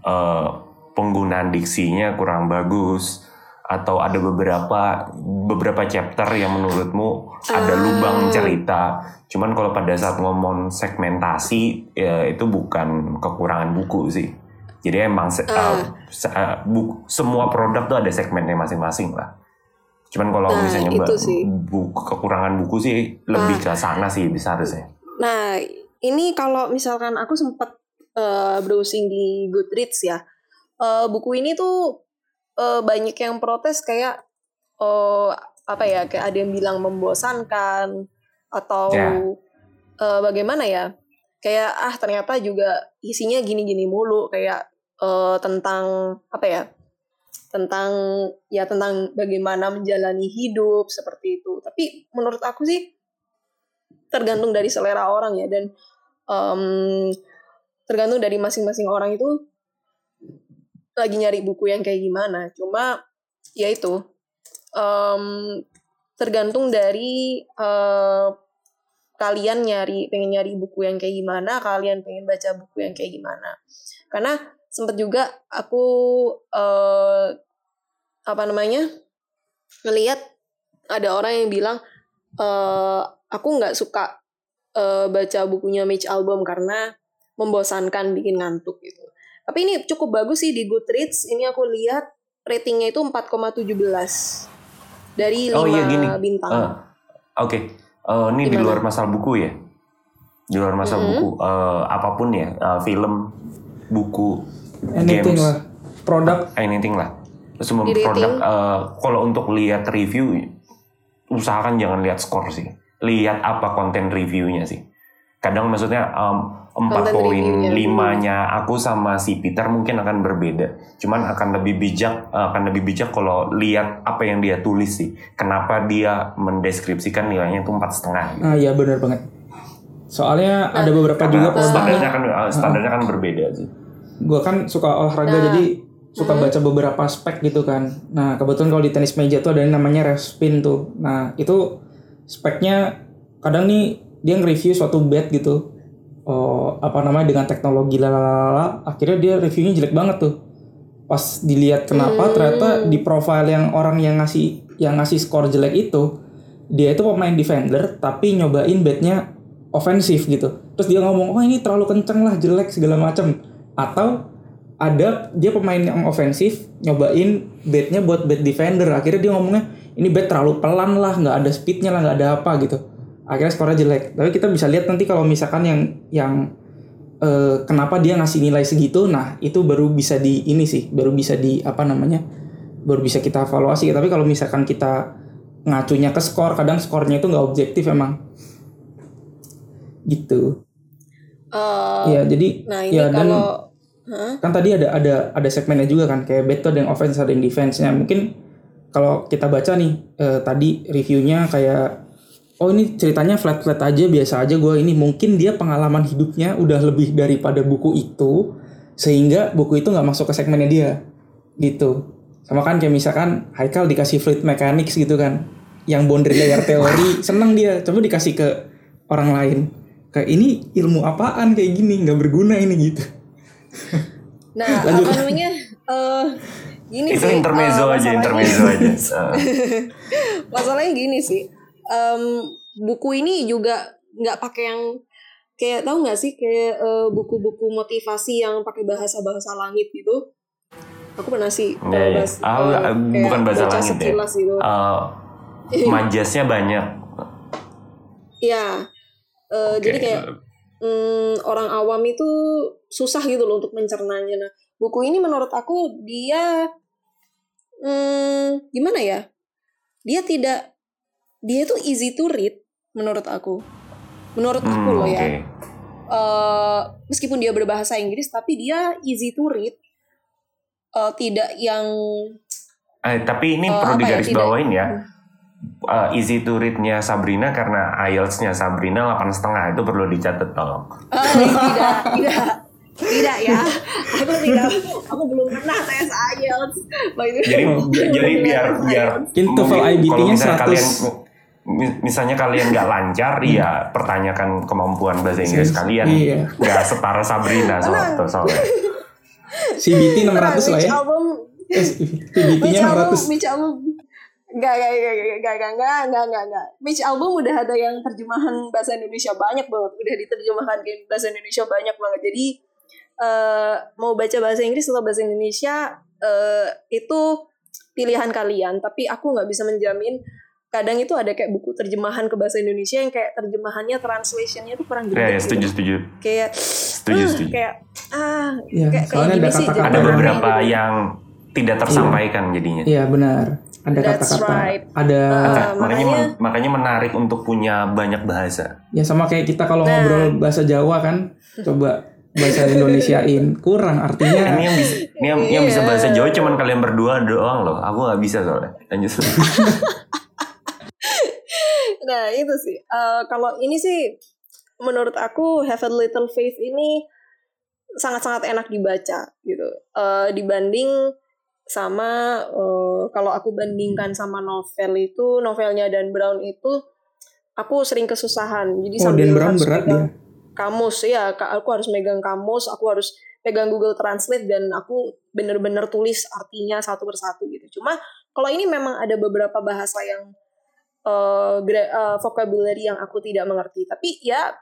eh, penggunaan diksinya kurang bagus atau ada beberapa beberapa chapter yang menurutmu ada Ah. lubang cerita. Cuman kalau pada saat ngomong segmentasi ya itu bukan kekurangan buku sih. Jadi emang se- Ah. se- eh, bu- semua produk tuh ada segmennya masing-masing lah. Cuman kalau Nah, misalnya itu sih. buku kekurangan buku sih lebih ke sana sih bisa harusnya. Nah, ini kalau misalkan aku sempat eh, browsing di Goodreads ya, eh, buku ini tuh eh, banyak yang protes kayak eh, apa ya, kayak ada yang bilang membosankan atau Ya. eh, bagaimana ya, kayak ah ternyata juga isinya gini-gini mulu, kayak eh, tentang apa ya, tentang ya tentang bagaimana menjalani hidup seperti itu. Tapi menurut aku sih tergantung dari selera orang ya dan em, tergantung dari masing-masing orang itu lagi nyari buku yang kayak gimana. Cuma ya itu em, tergantung dari eh, kalian nyari pengen nyari buku yang kayak gimana, kalian pengen baca buku yang kayak gimana. Karena sempet juga aku eh, apa namanya ngelihat ada orang yang bilang eh aku nggak suka eh, baca bukunya Mitch Albom karena membosankan bikin ngantuk gitu. Tapi ini cukup bagus sih di Goodreads. Ini aku lihat ratingnya itu 4,17 dari 5 Oh, iya, gini. bintang. Eh, Oke, Eh, ini di Gimana? luar masalah buku ya. Di luar masalah Mhm. buku, eh, apa pun ya, eh, film, buku, Anything games, lah. Produk anything lah. Semua Di produk. eh, kalau untuk lihat review, usahakan jangan lihat skor sih. Lihat apa konten reviewnya sih. Kadang maksudnya em, Konten reviewnya. 4.5-nya aku sama si Peter mungkin akan berbeda. Cuman akan lebih bijak, eh, akan lebih bijak kalau lihat apa yang dia tulis sih. Kenapa dia mendeskripsikan nilainya itu empat setengah. gitu. Ah iya benar banget. Soalnya ada beberapa juga produk standarnya kan eh, standarnya kan berbeda sih. Gue kan suka olahraga Nah. jadi suka baca beberapa spek gitu kan. Nah kebetulan kalau di tenis meja tuh ada yang namanya ref spin tuh. Nah itu speknya kadang nih dia nge-review suatu bed gitu. Oh, apa namanya dengan teknologi lalala akhirnya dia reviewnya jelek banget tuh. Pas dilihat kenapa Hmm. ternyata di profile yang orang yang ngasih yang ngasih skor jelek itu dia itu pemain defender tapi nyobain bednya ofensif gitu. Terus dia ngomong, "Oh, ini terlalu kenceng lah, jelek segala macam." Atau ada dia pemain yang ofensif nyobain bednya buat bed defender. Akhirnya dia ngomongnya, "Ini bed terlalu pelan lah, nggak ada speednya lah, nggak ada apa gitu." Akhirnya skornya jelek. Tapi kita bisa lihat nanti kalau misalkan yang yang eh, kenapa dia ngasih nilai segitu, nah itu baru bisa di ini sih, baru bisa di apa namanya? baru bisa kita evaluasi. Tapi kalau misalkan kita ngacunya ke skor, kadang skornya itu nggak objektif emang. Gitu. Eh, Iya, jadi nah ini ya dan Hah? kan tadi ada ada ada segmennya juga kan kayak bet tuh ada yang offense ada yang defense nya mungkin kalau kita baca nih eh, tadi reviewnya kayak oh ini ceritanya flat flat aja biasa aja gue ini mungkin dia pengalaman hidupnya udah lebih daripada buku itu sehingga buku itu nggak masuk ke segmennya dia gitu. Sama kan kayak misalkan Haikal dikasih fluid mechanics gitu kan yang boundary layer [laughs] teori seneng dia. Coba dikasih ke orang lain. Kayak ini ilmu apaan? Kayak gini nggak berguna ini gitu [laughs] Nah, Lanjut. apa namanya? eh gini Itu sih. intermezzo eh, aja, intermezzo aja. Eh, [laughs] Masalahnya gini sih. em, buku ini juga nggak pakai yang kayak tahu nggak sih kayak eh, buku-buku motivasi yang pakai bahasa-bahasa langit gitu aku pernah sih Iya, eh, iya. bahas- Ah, eh, enggak, kayak bukan bahasa baca langit ya. gitu Eh, [laughs] majasnya banyak Iya. Eh, Oke. Jadi kayak mm, orang awam itu susah gitu loh untuk mencernanya. Nah, buku ini menurut aku dia mm, gimana ya? Dia tidak dia tuh easy to read menurut aku. Menurut aku Hmm, loh oke. ya. Eh, meskipun dia berbahasa Inggris tapi dia easy to read. Eh, tidak yang Eh, tapi ini Eh, perlu ya, digarisbawain ya. Eh, easy to read-nya Sabrina karena IELTS-nya Sabrina 8,5 itu perlu dicatat tolong. Ah, tidak, tidak, tidak ya. Aku tidak, aku belum pernah tes IELTS. By the way, Jadi jadi biar biar. Mungkin IBT-nya kalau misalnya 100. kalian mi- misalnya kalian nggak lancar Hmm. ya pertanyakan kemampuan bahasa Inggris kalian Iya. nggak setara Sabrina soal soalnya. CBT 600 lah ya. Eh, CBT-nya album, 600. Mitch album. Enggak, enggak, enggak, enggak, enggak, enggak, enggak, enggak, enggak, enggak. Mitch album udah ada yang terjemahan bahasa Indonesia banyak banget. Udah diterjemahkan ke bahasa Indonesia banyak banget. Jadi eh mau baca bahasa Inggris atau bahasa Indonesia eh itu pilihan kalian. Tapi aku nggak bisa menjamin. Kadang itu ada kayak buku terjemahan ke bahasa Indonesia yang kayak terjemahannya, translationnya tuh kurang Ya, gede. ya setuju setuju. Kayak Setuju, ah, setuju. Kayak ah, Iya, kayak, soalnya kayak ada kata-kata Ada beberapa gitu. yang tidak tersampaikan jadinya. Iya benar. Ada That's kata-kata. right. Ada Uh, makanya makanya- men- makanya menarik untuk punya banyak bahasa. ya sama kayak kita kalau Nah. ngobrol bahasa Jawa kan, coba bahasa [laughs] Indonesiain kurang artinya. Ini yang bisa ini yang, yang bisa Iya. bahasa Jawa cuman kalian berdua doang loh. Aku nggak bisa soalnya. Lanjut. [laughs] Nah itu sih. Eh, kalau ini sih menurut aku Have a Little Faith ini sangat-sangat enak dibaca gitu. Eh, dibanding sama eh, kalau aku bandingkan sama novel itu novelnya Dan Brown itu aku sering kesusahan. Jadi Oh, sambil Dan Brown harus berat dia. kamus ya, aku harus megang kamus, aku harus pegang Google Translate dan aku bener-bener tulis artinya satu persatu gitu. Cuma kalau ini memang ada beberapa bahasa yang gra- eh, vocabulary yang aku tidak mengerti, tapi ya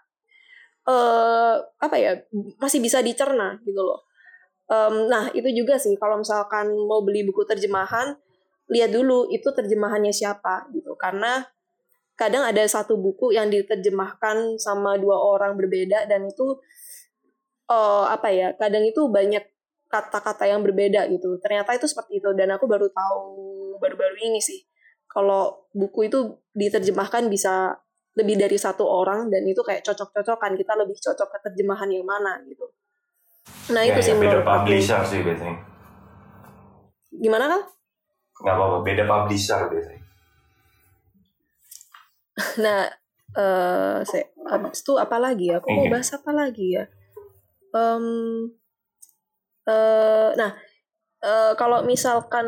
eh apa ya masih bisa dicerna gitu loh. Em, nah itu juga sih kalau misalkan mau beli buku terjemahan lihat dulu itu terjemahannya siapa gitu. Karena kadang ada satu buku yang diterjemahkan sama dua orang berbeda dan itu eh apa ya kadang itu banyak kata-kata yang berbeda gitu. Ternyata itu seperti itu dan aku baru tahu baru-baru ini sih kalau buku itu diterjemahkan bisa lebih dari satu orang dan itu kayak cocok-cocokan kita lebih cocok ke terjemahan yang mana gitu nah itu sih Ya, beda aku publisher sih biasanya. gimana kan Nggak apa-apa, beda publisher biasanya. [laughs] Nah, eh saya habis itu apa lagi ya? Aku mau bahas apa lagi ya? Em, eh, nah, eh, kalau misalkan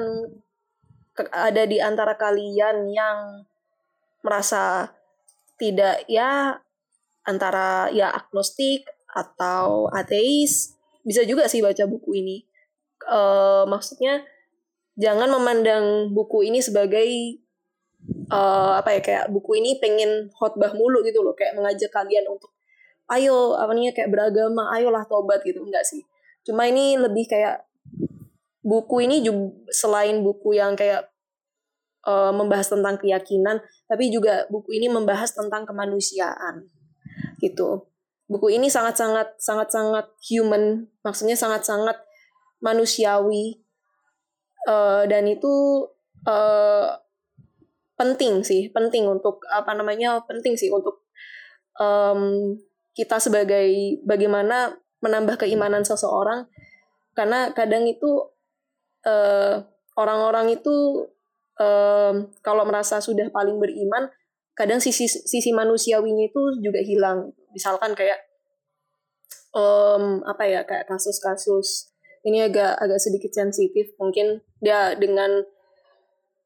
ada di antara kalian yang merasa tidak ya antara ya agnostik atau ateis, bisa juga sih baca buku ini. Eh, maksudnya jangan memandang buku ini sebagai eh, apa ya kayak buku ini pengen khotbah mulu gitu loh. Kayak mengajak kalian untuk ayo apa namanya kayak beragama ayolah tobat gitu. Enggak sih. Cuma ini lebih kayak buku ini juga selain buku yang kayak eh, membahas tentang keyakinan tapi juga buku ini membahas tentang kemanusiaan gitu buku ini sangat sangat sangat sangat human. Maksudnya sangat sangat manusiawi. Eh, dan itu eh, penting sih. Penting untuk apa namanya penting sih untuk em, kita sebagai bagaimana menambah keimanan seseorang. Karena kadang itu eh, orang-orang itu em, kalau merasa sudah paling beriman kadang sisi sisi manusiawinya itu juga hilang misalkan kayak em, apa ya kayak kasus-kasus ini agak agak sedikit sensitif mungkin dia dengan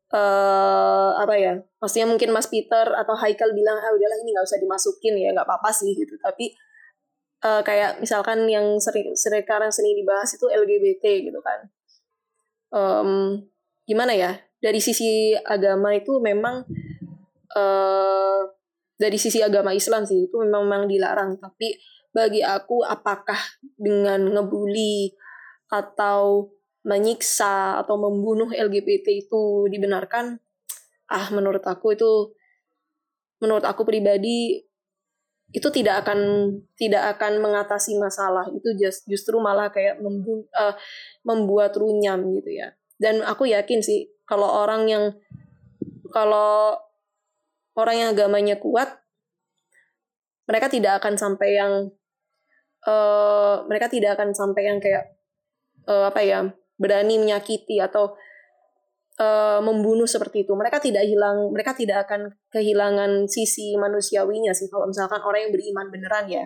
eh apa ya maksudnya mungkin Mas Peter atau Haikal bilang ah udahlah ini nggak usah dimasukin ya nggak apa-apa sih gitu. Tapi eh, kayak misalkan yang sering sekarang sering dibahas itu LGBT gitu kan. Em, gimana ya dari sisi agama itu memang eh dari sisi agama Islam sih itu memang memang dilarang. Tapi bagi aku apakah dengan ngebully atau menyiksa atau membunuh LGBT itu dibenarkan? Ah menurut aku itu menurut aku pribadi itu tidak akan tidak akan mengatasi masalah. Itu just, justru malah kayak membu, uh, membuat runyam gitu ya. Dan aku yakin sih kalau orang yang kalau orang yang agamanya kuat mereka tidak akan sampai yang uh, mereka tidak akan sampai yang kayak uh, apa ya berani menyakiti atau uh, membunuh seperti itu. Mereka tidak hilang mereka tidak akan kehilangan sisi manusiawinya sih kalau misalkan orang yang beriman beneran ya.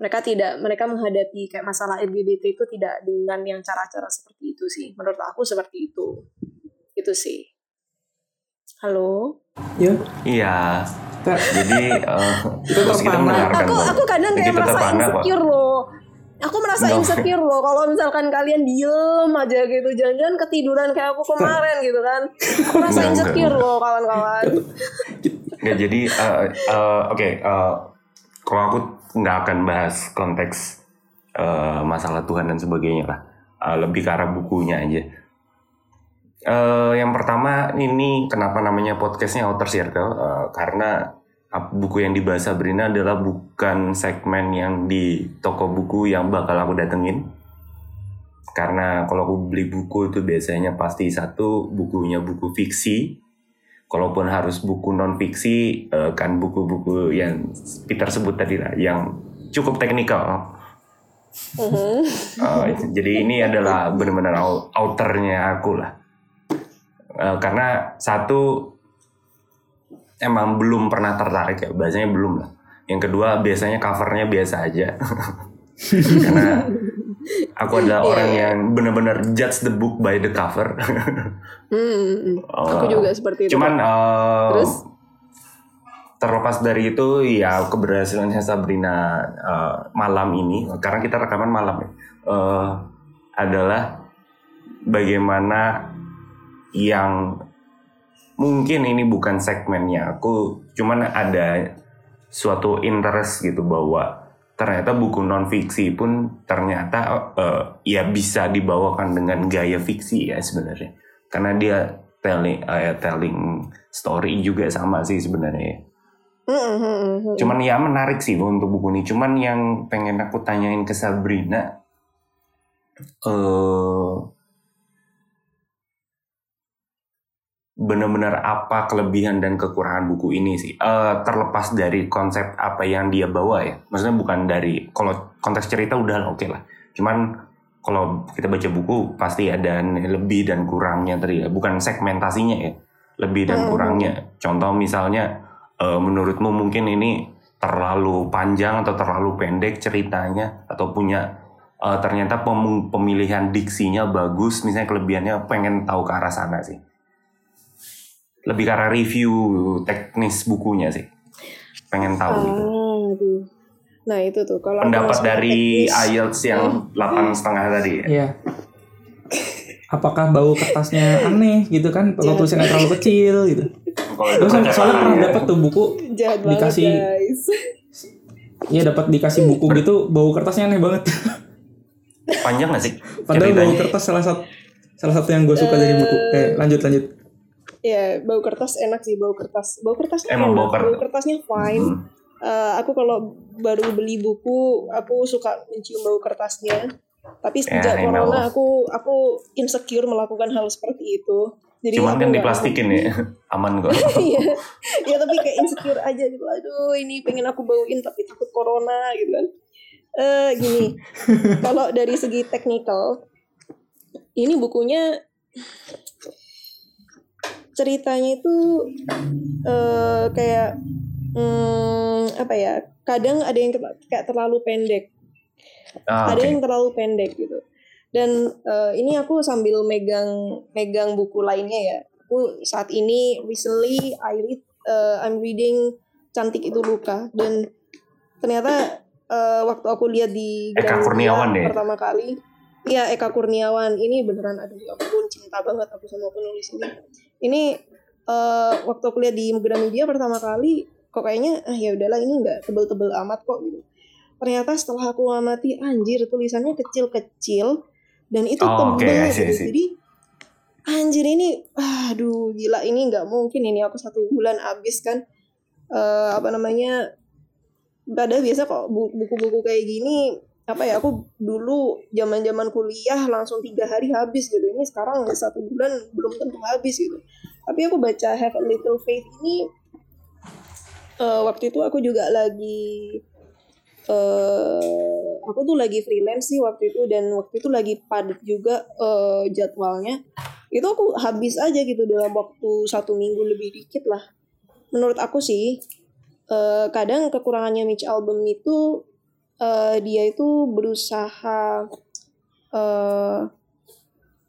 Mereka tidak mereka menghadapi kayak masalah LGBT itu tidak dengan yang cara-cara seperti itu sih menurut aku seperti itu. Itu sih halo ya Iya. Jadi [laughs] uh, kita terpana. mendengarkan aku aku kadang kayak merasa terpana kok. insecure loh aku merasa No. insecure loh kalau misalkan kalian diem aja gitu jangan-jangan ketiduran kayak aku kemarin gitu kan aku merasa insecure loh kawan-kawan Nggak, jadi uh, uh, oke uh, kalau aku nggak akan bahas konteks uh, masalah Tuhan dan sebagainya lah. Uh, lebih ke arah bukunya aja. Uh, yang pertama ini kenapa namanya podcastnya Outer Circle? Uh, karena uh, buku yang dibahas Sabrina adalah bukan segmen yang di toko buku yang bakal aku datengin. Karena kalau aku beli buku itu biasanya pasti satu bukunya buku fiksi. Kalaupun harus buku non fiksi eh, kan buku-buku yang Peter sebut tadi lah yang cukup teknikal. Eh, jadi ini adalah benar-benar outernya aku lah Eh, karena satu emang belum pernah tertarik ya bahasanya belum lah yang kedua biasanya covernya biasa aja [laughs] karena aku adalah Iya, orang iya. yang benar-benar judge the book by the cover [laughs] Oh. aku juga seperti itu Cuman Terus? terlepas dari itu ya keberhasilannya Sabrina eh, malam ini karena kita rekaman malam ya eh, adalah bagaimana yang mungkin ini bukan segmennya. Aku cuman ada suatu interest gitu bahwa ternyata buku non fiksi pun ternyata eh, ya bisa dibawakan dengan gaya fiksi ya sebenarnya. Karena dia telling eh, telling story juga sama sih sebenarnya. Cuman ya menarik sih untuk buku ini. Cuman yang pengen aku tanyain ke Sabrina eh benar-benar apa kelebihan dan kekurangan buku ini sih? Eh, terlepas dari konsep apa yang dia bawa ya. Maksudnya bukan dari kalau konteks cerita udah oke lah. Cuman kalau kita baca buku pasti ada lebih dan kurangnya tadi ya. Bukan segmentasinya ya lebih dan Hmm. kurangnya. Contoh misalnya eh, menurutmu mungkin ini terlalu panjang atau terlalu pendek ceritanya atau punya eh, ternyata pem- pemilihan diksinya bagus misalnya kelebihannya pengen tahu ke arah sana sih lebih ke arah review teknis bukunya sih pengen tahu gitu Ah, aduh. Nah itu tuh kalau pendapat dari teknis, IELTS yang delapan setengah tadi ya Iya. Apakah bau kertasnya aneh gitu kan? Kalau tulisannya terlalu kecil gitu. kalau itu Terus soalnya pernah ya. dapat tuh buku, jahat dikasih- banget guys. ya dapat dikasih buku gitu, bau kertasnya aneh banget. panjang gak sih Padahal bau kertas salah satu salah satu yang gue suka dari buku. Eh lanjut lanjut. Ya bau kertas enak sih bau kertas. Bau kertasnya Emang enak. bau kertas. kertasnya fine. Hmm. Eh, aku kalau baru beli buku, aku suka mencium bau kertasnya. Tapi sejak I know. corona aku aku insecure melakukan hal seperti itu. Jadi cuman kan diplastikin ya [laughs] aman kok [laughs] Iya, ya tapi kayak insecure aja gitu. Aduh, ini pengen aku bauin tapi takut corona gitu kan. Eh gini, [laughs] kalau dari segi teknikal, ini bukunya ceritanya itu eh kayak hmm, apa ya? Kadang ada yang kayak terlalu pendek ah, ada oke. yang terlalu pendek gitu dan eh, ini aku sambil megang megang buku lainnya ya aku saat ini recently I read eh, I'm reading cantik itu luka dan ternyata eh, waktu aku lihat di Eka Kurniawan ya? pertama kali Iya Eka Kurniawan ini beneran aduh ya ampun cinta banget aku sama penulis ini ini eh, waktu aku lihat di Gramedia pertama kali kok kayaknya ah ya udahlah ini nggak tebel-tebel amat kok gitu ternyata setelah aku amati anjir tulisannya kecil-kecil dan itu Oh, tebel see, I gitu. see. jadi anjir ini aduh gila ini nggak mungkin ini aku satu bulan habis kan Eh, apa namanya pada biasa kok bu- buku-buku kayak gini apa ya aku dulu zaman zaman kuliah langsung tiga hari habis gitu. Ini sekarang satu bulan belum tentu habis gitu. Tapi aku baca Have a Little Faith ini eh, waktu itu aku juga lagi eh aku tuh lagi freelance sih waktu itu dan waktu itu lagi padat juga eh, jadwalnya. Itu aku habis aja gitu dalam waktu satu minggu lebih dikit lah. Menurut aku sih eh, kadang kekurangannya Mitch album itu eh, dia itu berusaha eh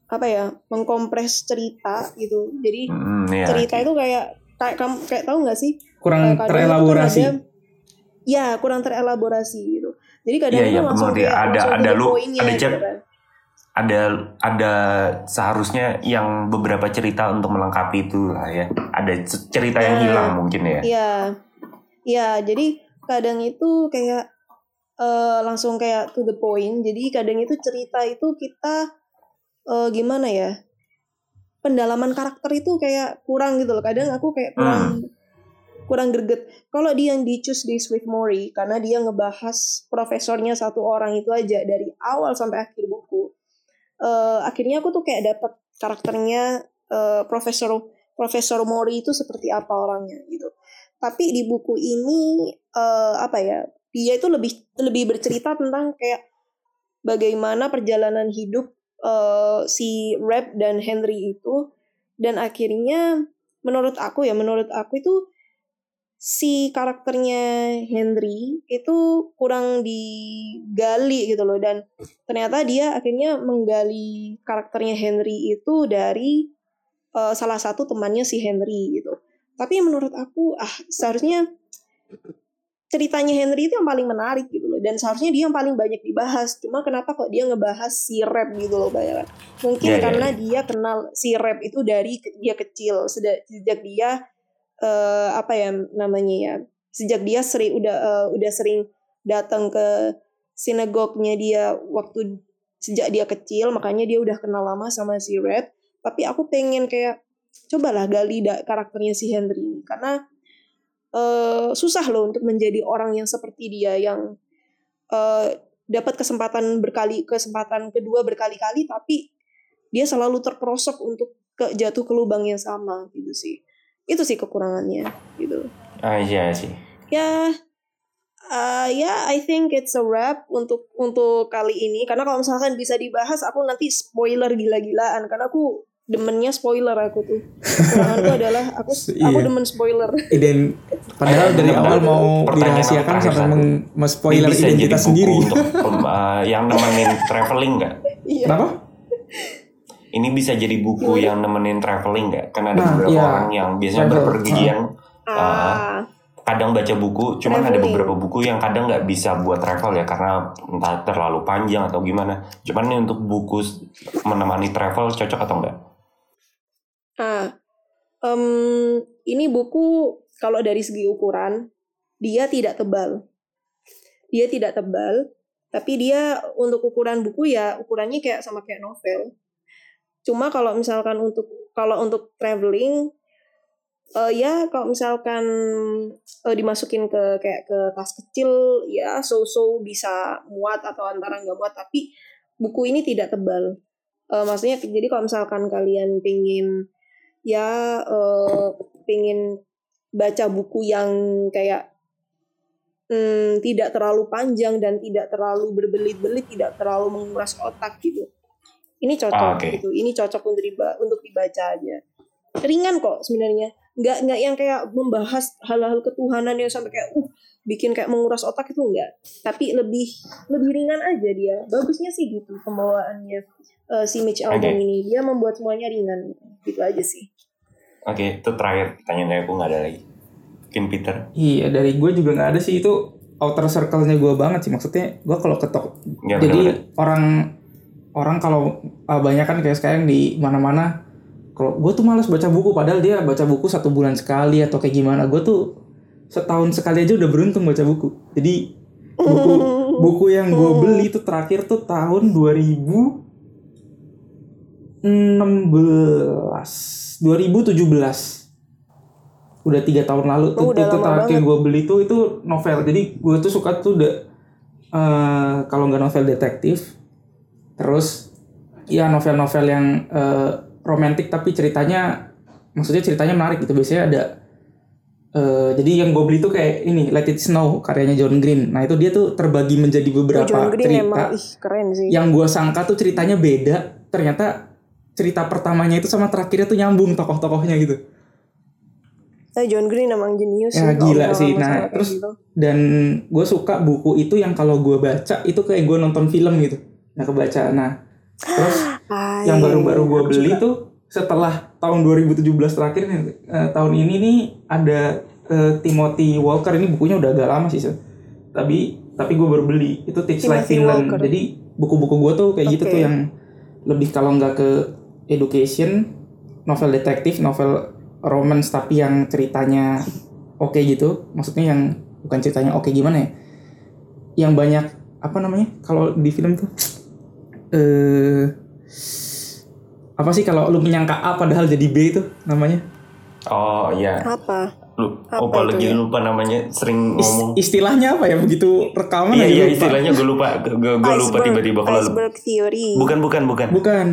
apa ya mengkompres cerita gitu jadi Hmm, ya, cerita oke. itu kayak kayak kamu kayak tahu nggak sih kurang kan terelaborasi ada- ya kurang terelaborasi gitu jadi kadang Iya, itu iya, langsung kayak Ada- langsung ada lu- ada gitu cep- kan. ada ada seharusnya yang beberapa cerita untuk melengkapi itu lah ya. Ada cerita yang Nah, hilang mungkin ya. Iya, iya. Jadi kadang itu kayak eh, langsung kayak to the point. Jadi kadang itu cerita itu kita eh, gimana ya? Pendalaman karakter itu kayak kurang gitu loh. Kadang aku kayak kurang kurang greget. Kalau dia yang di Choose This with Mori karena dia ngebahas profesornya satu orang itu aja dari awal sampai akhir buku. Eh, akhirnya aku tuh kayak dapet karakternya eh, profesor Profesor Mori itu seperti apa orangnya gitu. Tapi di buku ini eh, apa ya? Dia itu lebih lebih bercerita tentang kayak bagaimana perjalanan hidup eh, si Rap dan Henry itu dan akhirnya menurut aku ya menurut aku itu si karakternya Henry itu kurang digali gitu loh dan ternyata dia akhirnya menggali karakternya Henry itu dari eh, salah satu temannya si Henry gitu. Tapi menurut aku ah seharusnya ceritanya Henry itu yang paling menarik gitu loh. Dan seharusnya dia yang paling banyak dibahas. Cuma kenapa kok dia ngebahas si Rap gitu loh banyak. Mungkin Iya, iya, karena dia kenal si Rap itu dari dia kecil. Sejak sejak dia eh, apa ya namanya ya sejak dia sering udah eh, udah sering datang ke sinagognya dia waktu sejak dia kecil makanya dia udah kenal lama sama si Red tapi aku pengen kayak cobalah gali da- karakternya si Henry ini. Karena eh, susah loh untuk menjadi orang yang seperti dia yang eh, dapat kesempatan berkali kesempatan kedua berkali-kali tapi dia selalu terperosok untuk ke jatuh ke lubang yang sama gitu sih. Itu sih kekurangannya gitu. Ah iya sih. ya uh, ya I think it's a wrap untuk untuk kali ini. Karena kalau misalkan bisa dibahas aku nanti spoiler gila-gilaan. Karena aku demennya spoiler aku tuh [laughs] kekuranganku adalah aku aku Iya. demen spoiler Iden padahal dari awal mau dirahasiakan sampai meng- men-spoiler Ini bisa jadi identitas buku sendiri. untuk [laughs] eh, yang nemenin traveling nggak? iya Kenapa? Ini bisa jadi buku yang nemenin traveling nggak? Karena ada Nah, beberapa iya. orang yang biasanya Travel. berpergian ah kadang baca buku, cuman ada Traveling. beberapa buku yang kadang nggak bisa buat travel ya karena entah terlalu panjang atau gimana. Cuman ini untuk buku menemani travel cocok atau enggak? Ah em, ini buku kalau dari segi ukuran dia tidak tebal. Dia tidak tebal tapi dia untuk ukuran buku ya ukurannya kayak sama kayak novel. Cuma kalau misalkan untuk kalau untuk traveling eh, ya kalau misalkan eh, dimasukin ke kayak ke tas kecil ya so-so bisa muat atau antara nggak muat tapi buku ini tidak tebal. Eh, maksudnya jadi kalau misalkan kalian pengen ya eh, pengen baca buku yang kayak hmm, tidak terlalu panjang dan tidak terlalu berbelit-belit, tidak terlalu menguras otak gitu. Ini cocok Ah, oke. gitu. Ini cocok untuk diba- untuk dibaca aja. Ringan kok sebenarnya. Nggak nggak yang kayak membahas hal-hal ketuhanan yang sampai kayak uh bikin kayak menguras otak itu enggak. Tapi lebih lebih ringan aja dia. Bagusnya sih gitu pembawaannya eh, si Mitch Albom Oke. ini. Dia membuat semuanya ringan gitu. Gitu aja sih. Oke, itu terakhir pertanyaan dari aku nggak ada lagi. Mungkin Peter. Iya dari gue juga nggak ada sih itu outer circle-nya gue banget sih maksudnya gue kalau ketok Ya, jadi benar-benar. orang orang kalau uh, banyak kan kayak sekarang di mana-mana kalau gue tuh malas baca buku padahal dia baca buku satu bulan sekali atau kayak gimana gue tuh setahun sekali aja udah beruntung baca buku. Jadi buku [laughs] buku yang gue beli itu terakhir tuh tahun 2016 2017 udah tiga tahun lalu tuh, Oh, udah tuh, lama terakhir gue beli tuh itu novel. Jadi gue tuh suka tuh eh, kalau nggak novel detektif terus ya novel-novel yang eh, romantis tapi ceritanya maksudnya ceritanya menarik gitu. Biasanya ada eh, jadi yang gue beli tuh kayak ini Let It Snow karyanya John Green. Nah itu dia tuh terbagi menjadi beberapa John Green cerita emang ih keren sih. yang gue sangka tuh ceritanya beda. Ternyata cerita pertamanya itu sama terakhirnya tuh nyambung tokoh-tokohnya gitu Eh, John Green emang jenius Ya, sih. gila sih. Nah, terus- gitu. dan gue suka buku itu yang kalau gue baca itu kayak gue nonton film gitu nah kebaca nah terus [gasps] Ah, yang baru-baru gue beli juga. tuh setelah tahun 2017 terakhir nih, eh, tahun ini nih ada eh, Timothy Walker ini bukunya udah agak lama sih Sel. tapi tapi gue baru beli itu Like Timothy Finland Walker. jadi buku-buku gue tuh kayak gitu Oke. tuh yang lebih kalau nggak ke education novel detektif novel romance tapi yang ceritanya oke gitu maksudnya yang bukan ceritanya oke gimana ya yang banyak apa namanya kalau di film tuh eh apa sih kalau lu menyangka A padahal jadi B itu namanya Oh iya. apa? Lu, Apa opa itu lagi ya? lupa namanya sering Is- ngomong. istilahnya apa ya begitu rekaman Iya aja iya lupa. istilahnya gue lupa. Gue gue lupa tiba-tiba kalau Iceberg Theory. bukan bukan bukan bukan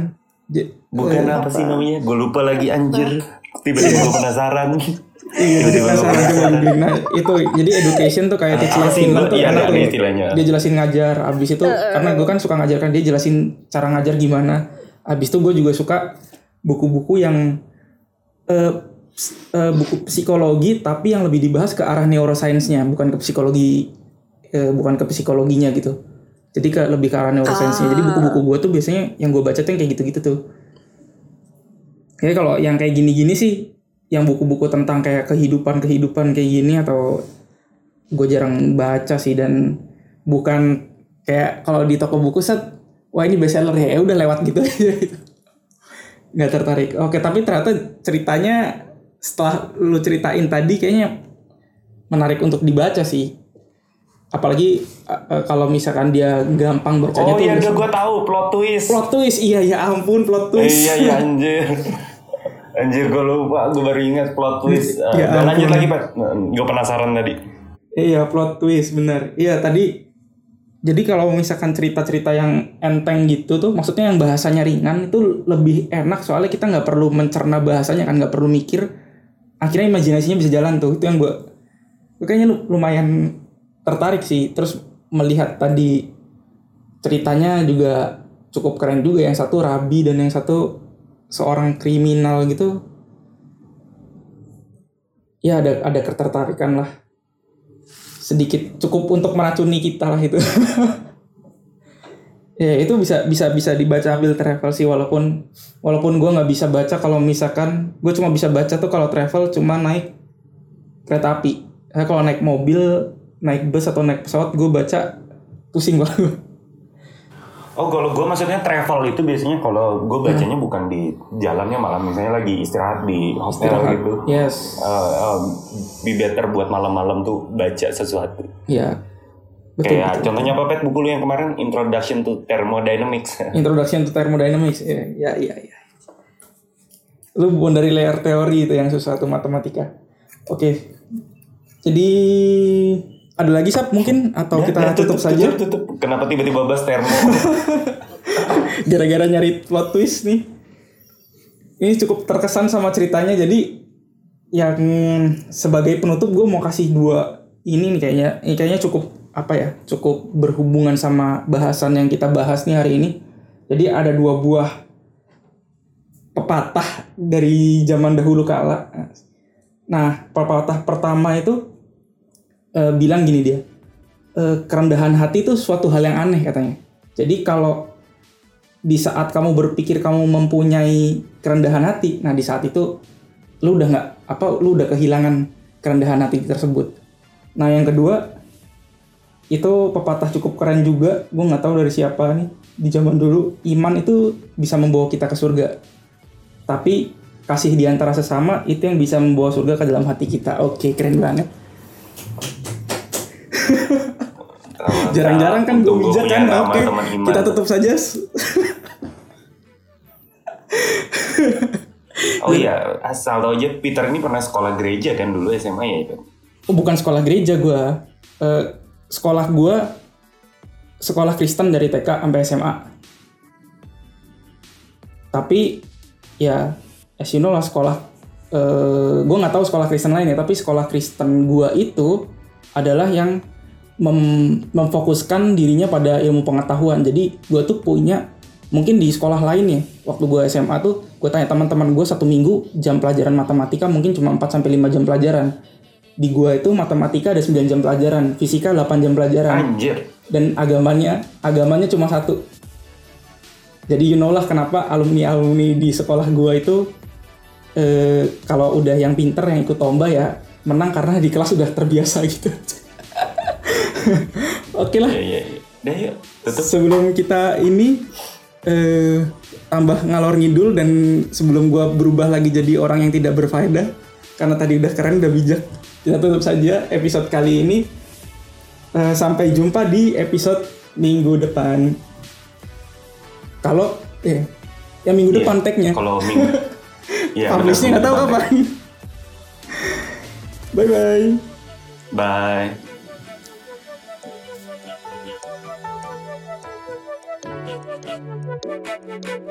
bukan eh, apa sih namanya? Gue lupa lagi anjir. Tiba-tiba gue penasaran. Iya, jadi penasaran. Nah, itu jadi education tuh kayak teach Apa like sih? Finland tuh Iya, ada tuh. istilahnya. Dia jelasin ngajar, abis itu karena gue kan suka ngajar kan dia jelasin cara ngajar gimana. Abis itu gue juga suka buku-buku yang ps- eh, buku psikologi tapi yang lebih dibahas ke arah neuroscience-nya, bukan ke psikologi eh, bukan ke psikologinya gitu. Jadi ke lebih ke arah neuroscience-nya. Jadi buku-buku gue tuh biasanya yang gue baca tuh yang kayak gitu-gitu tuh. Jadi kalau yang kayak gini-gini sih, yang buku-buku tentang kayak kehidupan-kehidupan kayak gini atau gue jarang baca sih dan bukan kayak kalau di toko buku set, wah ini bestseller ya, ya udah lewat gitu aja [laughs] gitu. Nggak tertarik. Oke, tapi ternyata ceritanya setelah lu ceritain tadi kayaknya menarik untuk dibaca sih. Apalagi eh, eh, kalau misalkan dia gampang bacanya Oh tuh iya bisa- udah gue tahu plot twist. plot twist iya ya ampun plot twist Iya iya [laughs] anjir. Anjir gue lupa, gue baru ingat plot twist. Uh, [laughs] Ya lanjut ampun. lagi pak, gue penasaran tadi. Iya plot twist bener. Iya tadi jadi kalau misalkan cerita-cerita yang enteng gitu tuh, maksudnya yang bahasanya ringan itu lebih enak soalnya kita nggak perlu mencerna bahasanya kan nggak perlu mikir. Akhirnya imajinasinya bisa jalan tuh. Itu yang gue kayaknya lu- lumayan tertarik sih. Terus melihat tadi ceritanya juga cukup keren juga. Yang satu rabi dan yang satu seorang kriminal gitu. Ya ada ada ketertarikan lah sedikit cukup untuk meracuni kita lah itu. [laughs] ya itu bisa bisa bisa dibaca ambil travel sih walaupun walaupun gue nggak bisa baca kalau misalkan gue cuma bisa baca tuh kalau travel cuma naik kereta api. Nah, kalau naik mobil, naik bus atau naik pesawat gue baca pusing banget. Oh kalau gue maksudnya travel itu biasanya kalau gue bacanya bukan di jalannya malah misalnya lagi istirahat di hostel gitu. Yes. Uh, um, be better buat malam-malam tuh baca sesuatu. Ya. Betul. Kayak contohnya apa pet buku lu yang kemarin Introduction to Thermodynamics. [laughs] Introduction to Thermodynamics. Ya, ya, ya. ya. Lu bukan dari layer teori itu yang susah tuh matematika. Oke. Jadi ada lagi sap mungkin atau kita Ya, tutup, saja Tutup, tutup. Kenapa tiba-tiba bahas termo? [laughs] gara-gara nyari plot twist nih. Ini cukup terkesan sama ceritanya jadi yang sebagai penutup gue mau kasih dua ini nih kayaknya ini kayaknya cukup apa ya cukup berhubungan sama bahasan yang kita bahas nih hari ini jadi ada dua buah pepatah dari zaman dahulu kala nah pepatah pertama itu eh, bilang gini dia eh, kerendahan hati itu suatu hal yang aneh katanya. Jadi kalau di saat kamu berpikir kamu mempunyai kerendahan hati nah di saat itu lu udah nggak apa lu udah kehilangan kerendahan hati tersebut. Nah yang kedua itu pepatah cukup keren juga. Gue nggak tahu dari siapa nih di zaman dulu iman itu bisa membawa kita ke surga. Tapi kasih di antara sesama itu yang bisa membawa surga ke dalam hati kita. Oke keren banget Jarang-jarang kan gue bijak kan. Oke, kita tutup saja. Oh iya, asal tau aja Peter ini pernah sekolah gereja kan dulu SMA ya itu. Oh, bukan sekolah gereja gue. Eh, sekolah gue sekolah Kristen dari TK sampai SMA. Tapi ya, as you know lah sekolah. Eh, gue nggak tahu sekolah Kristen lain ya, tapi sekolah Kristen gue itu adalah yang mem- memfokuskan dirinya pada ilmu pengetahuan. Jadi gue tuh punya mungkin di sekolah lain ya waktu gue SMA tuh gue tanya teman-teman gue satu minggu jam pelajaran matematika mungkin cuma 4 sampai 5 jam pelajaran di gue itu matematika ada 9 jam pelajaran fisika 8 jam pelajaran Anjir. dan agamanya agamanya cuma satu jadi you know lah kenapa alumni alumni di sekolah gue itu eh, kalau udah yang pinter yang ikut lomba ya menang karena di kelas udah terbiasa gitu [laughs] [laughs] oke lah Iya iya iya. Udah yuk, tutup. sebelum kita ini eh, tambah ngalor ngidul dan sebelum gua berubah lagi jadi orang yang tidak berfaedah karena tadi udah keren udah bijak kita tutup saja episode kali ini Eh, sampai jumpa di episode minggu depan kalau eh yang minggu Iya, depan tagnya Kalau minggu. [laughs] Iya. publishnya nggak tahu kapan [laughs] bye bye Bye.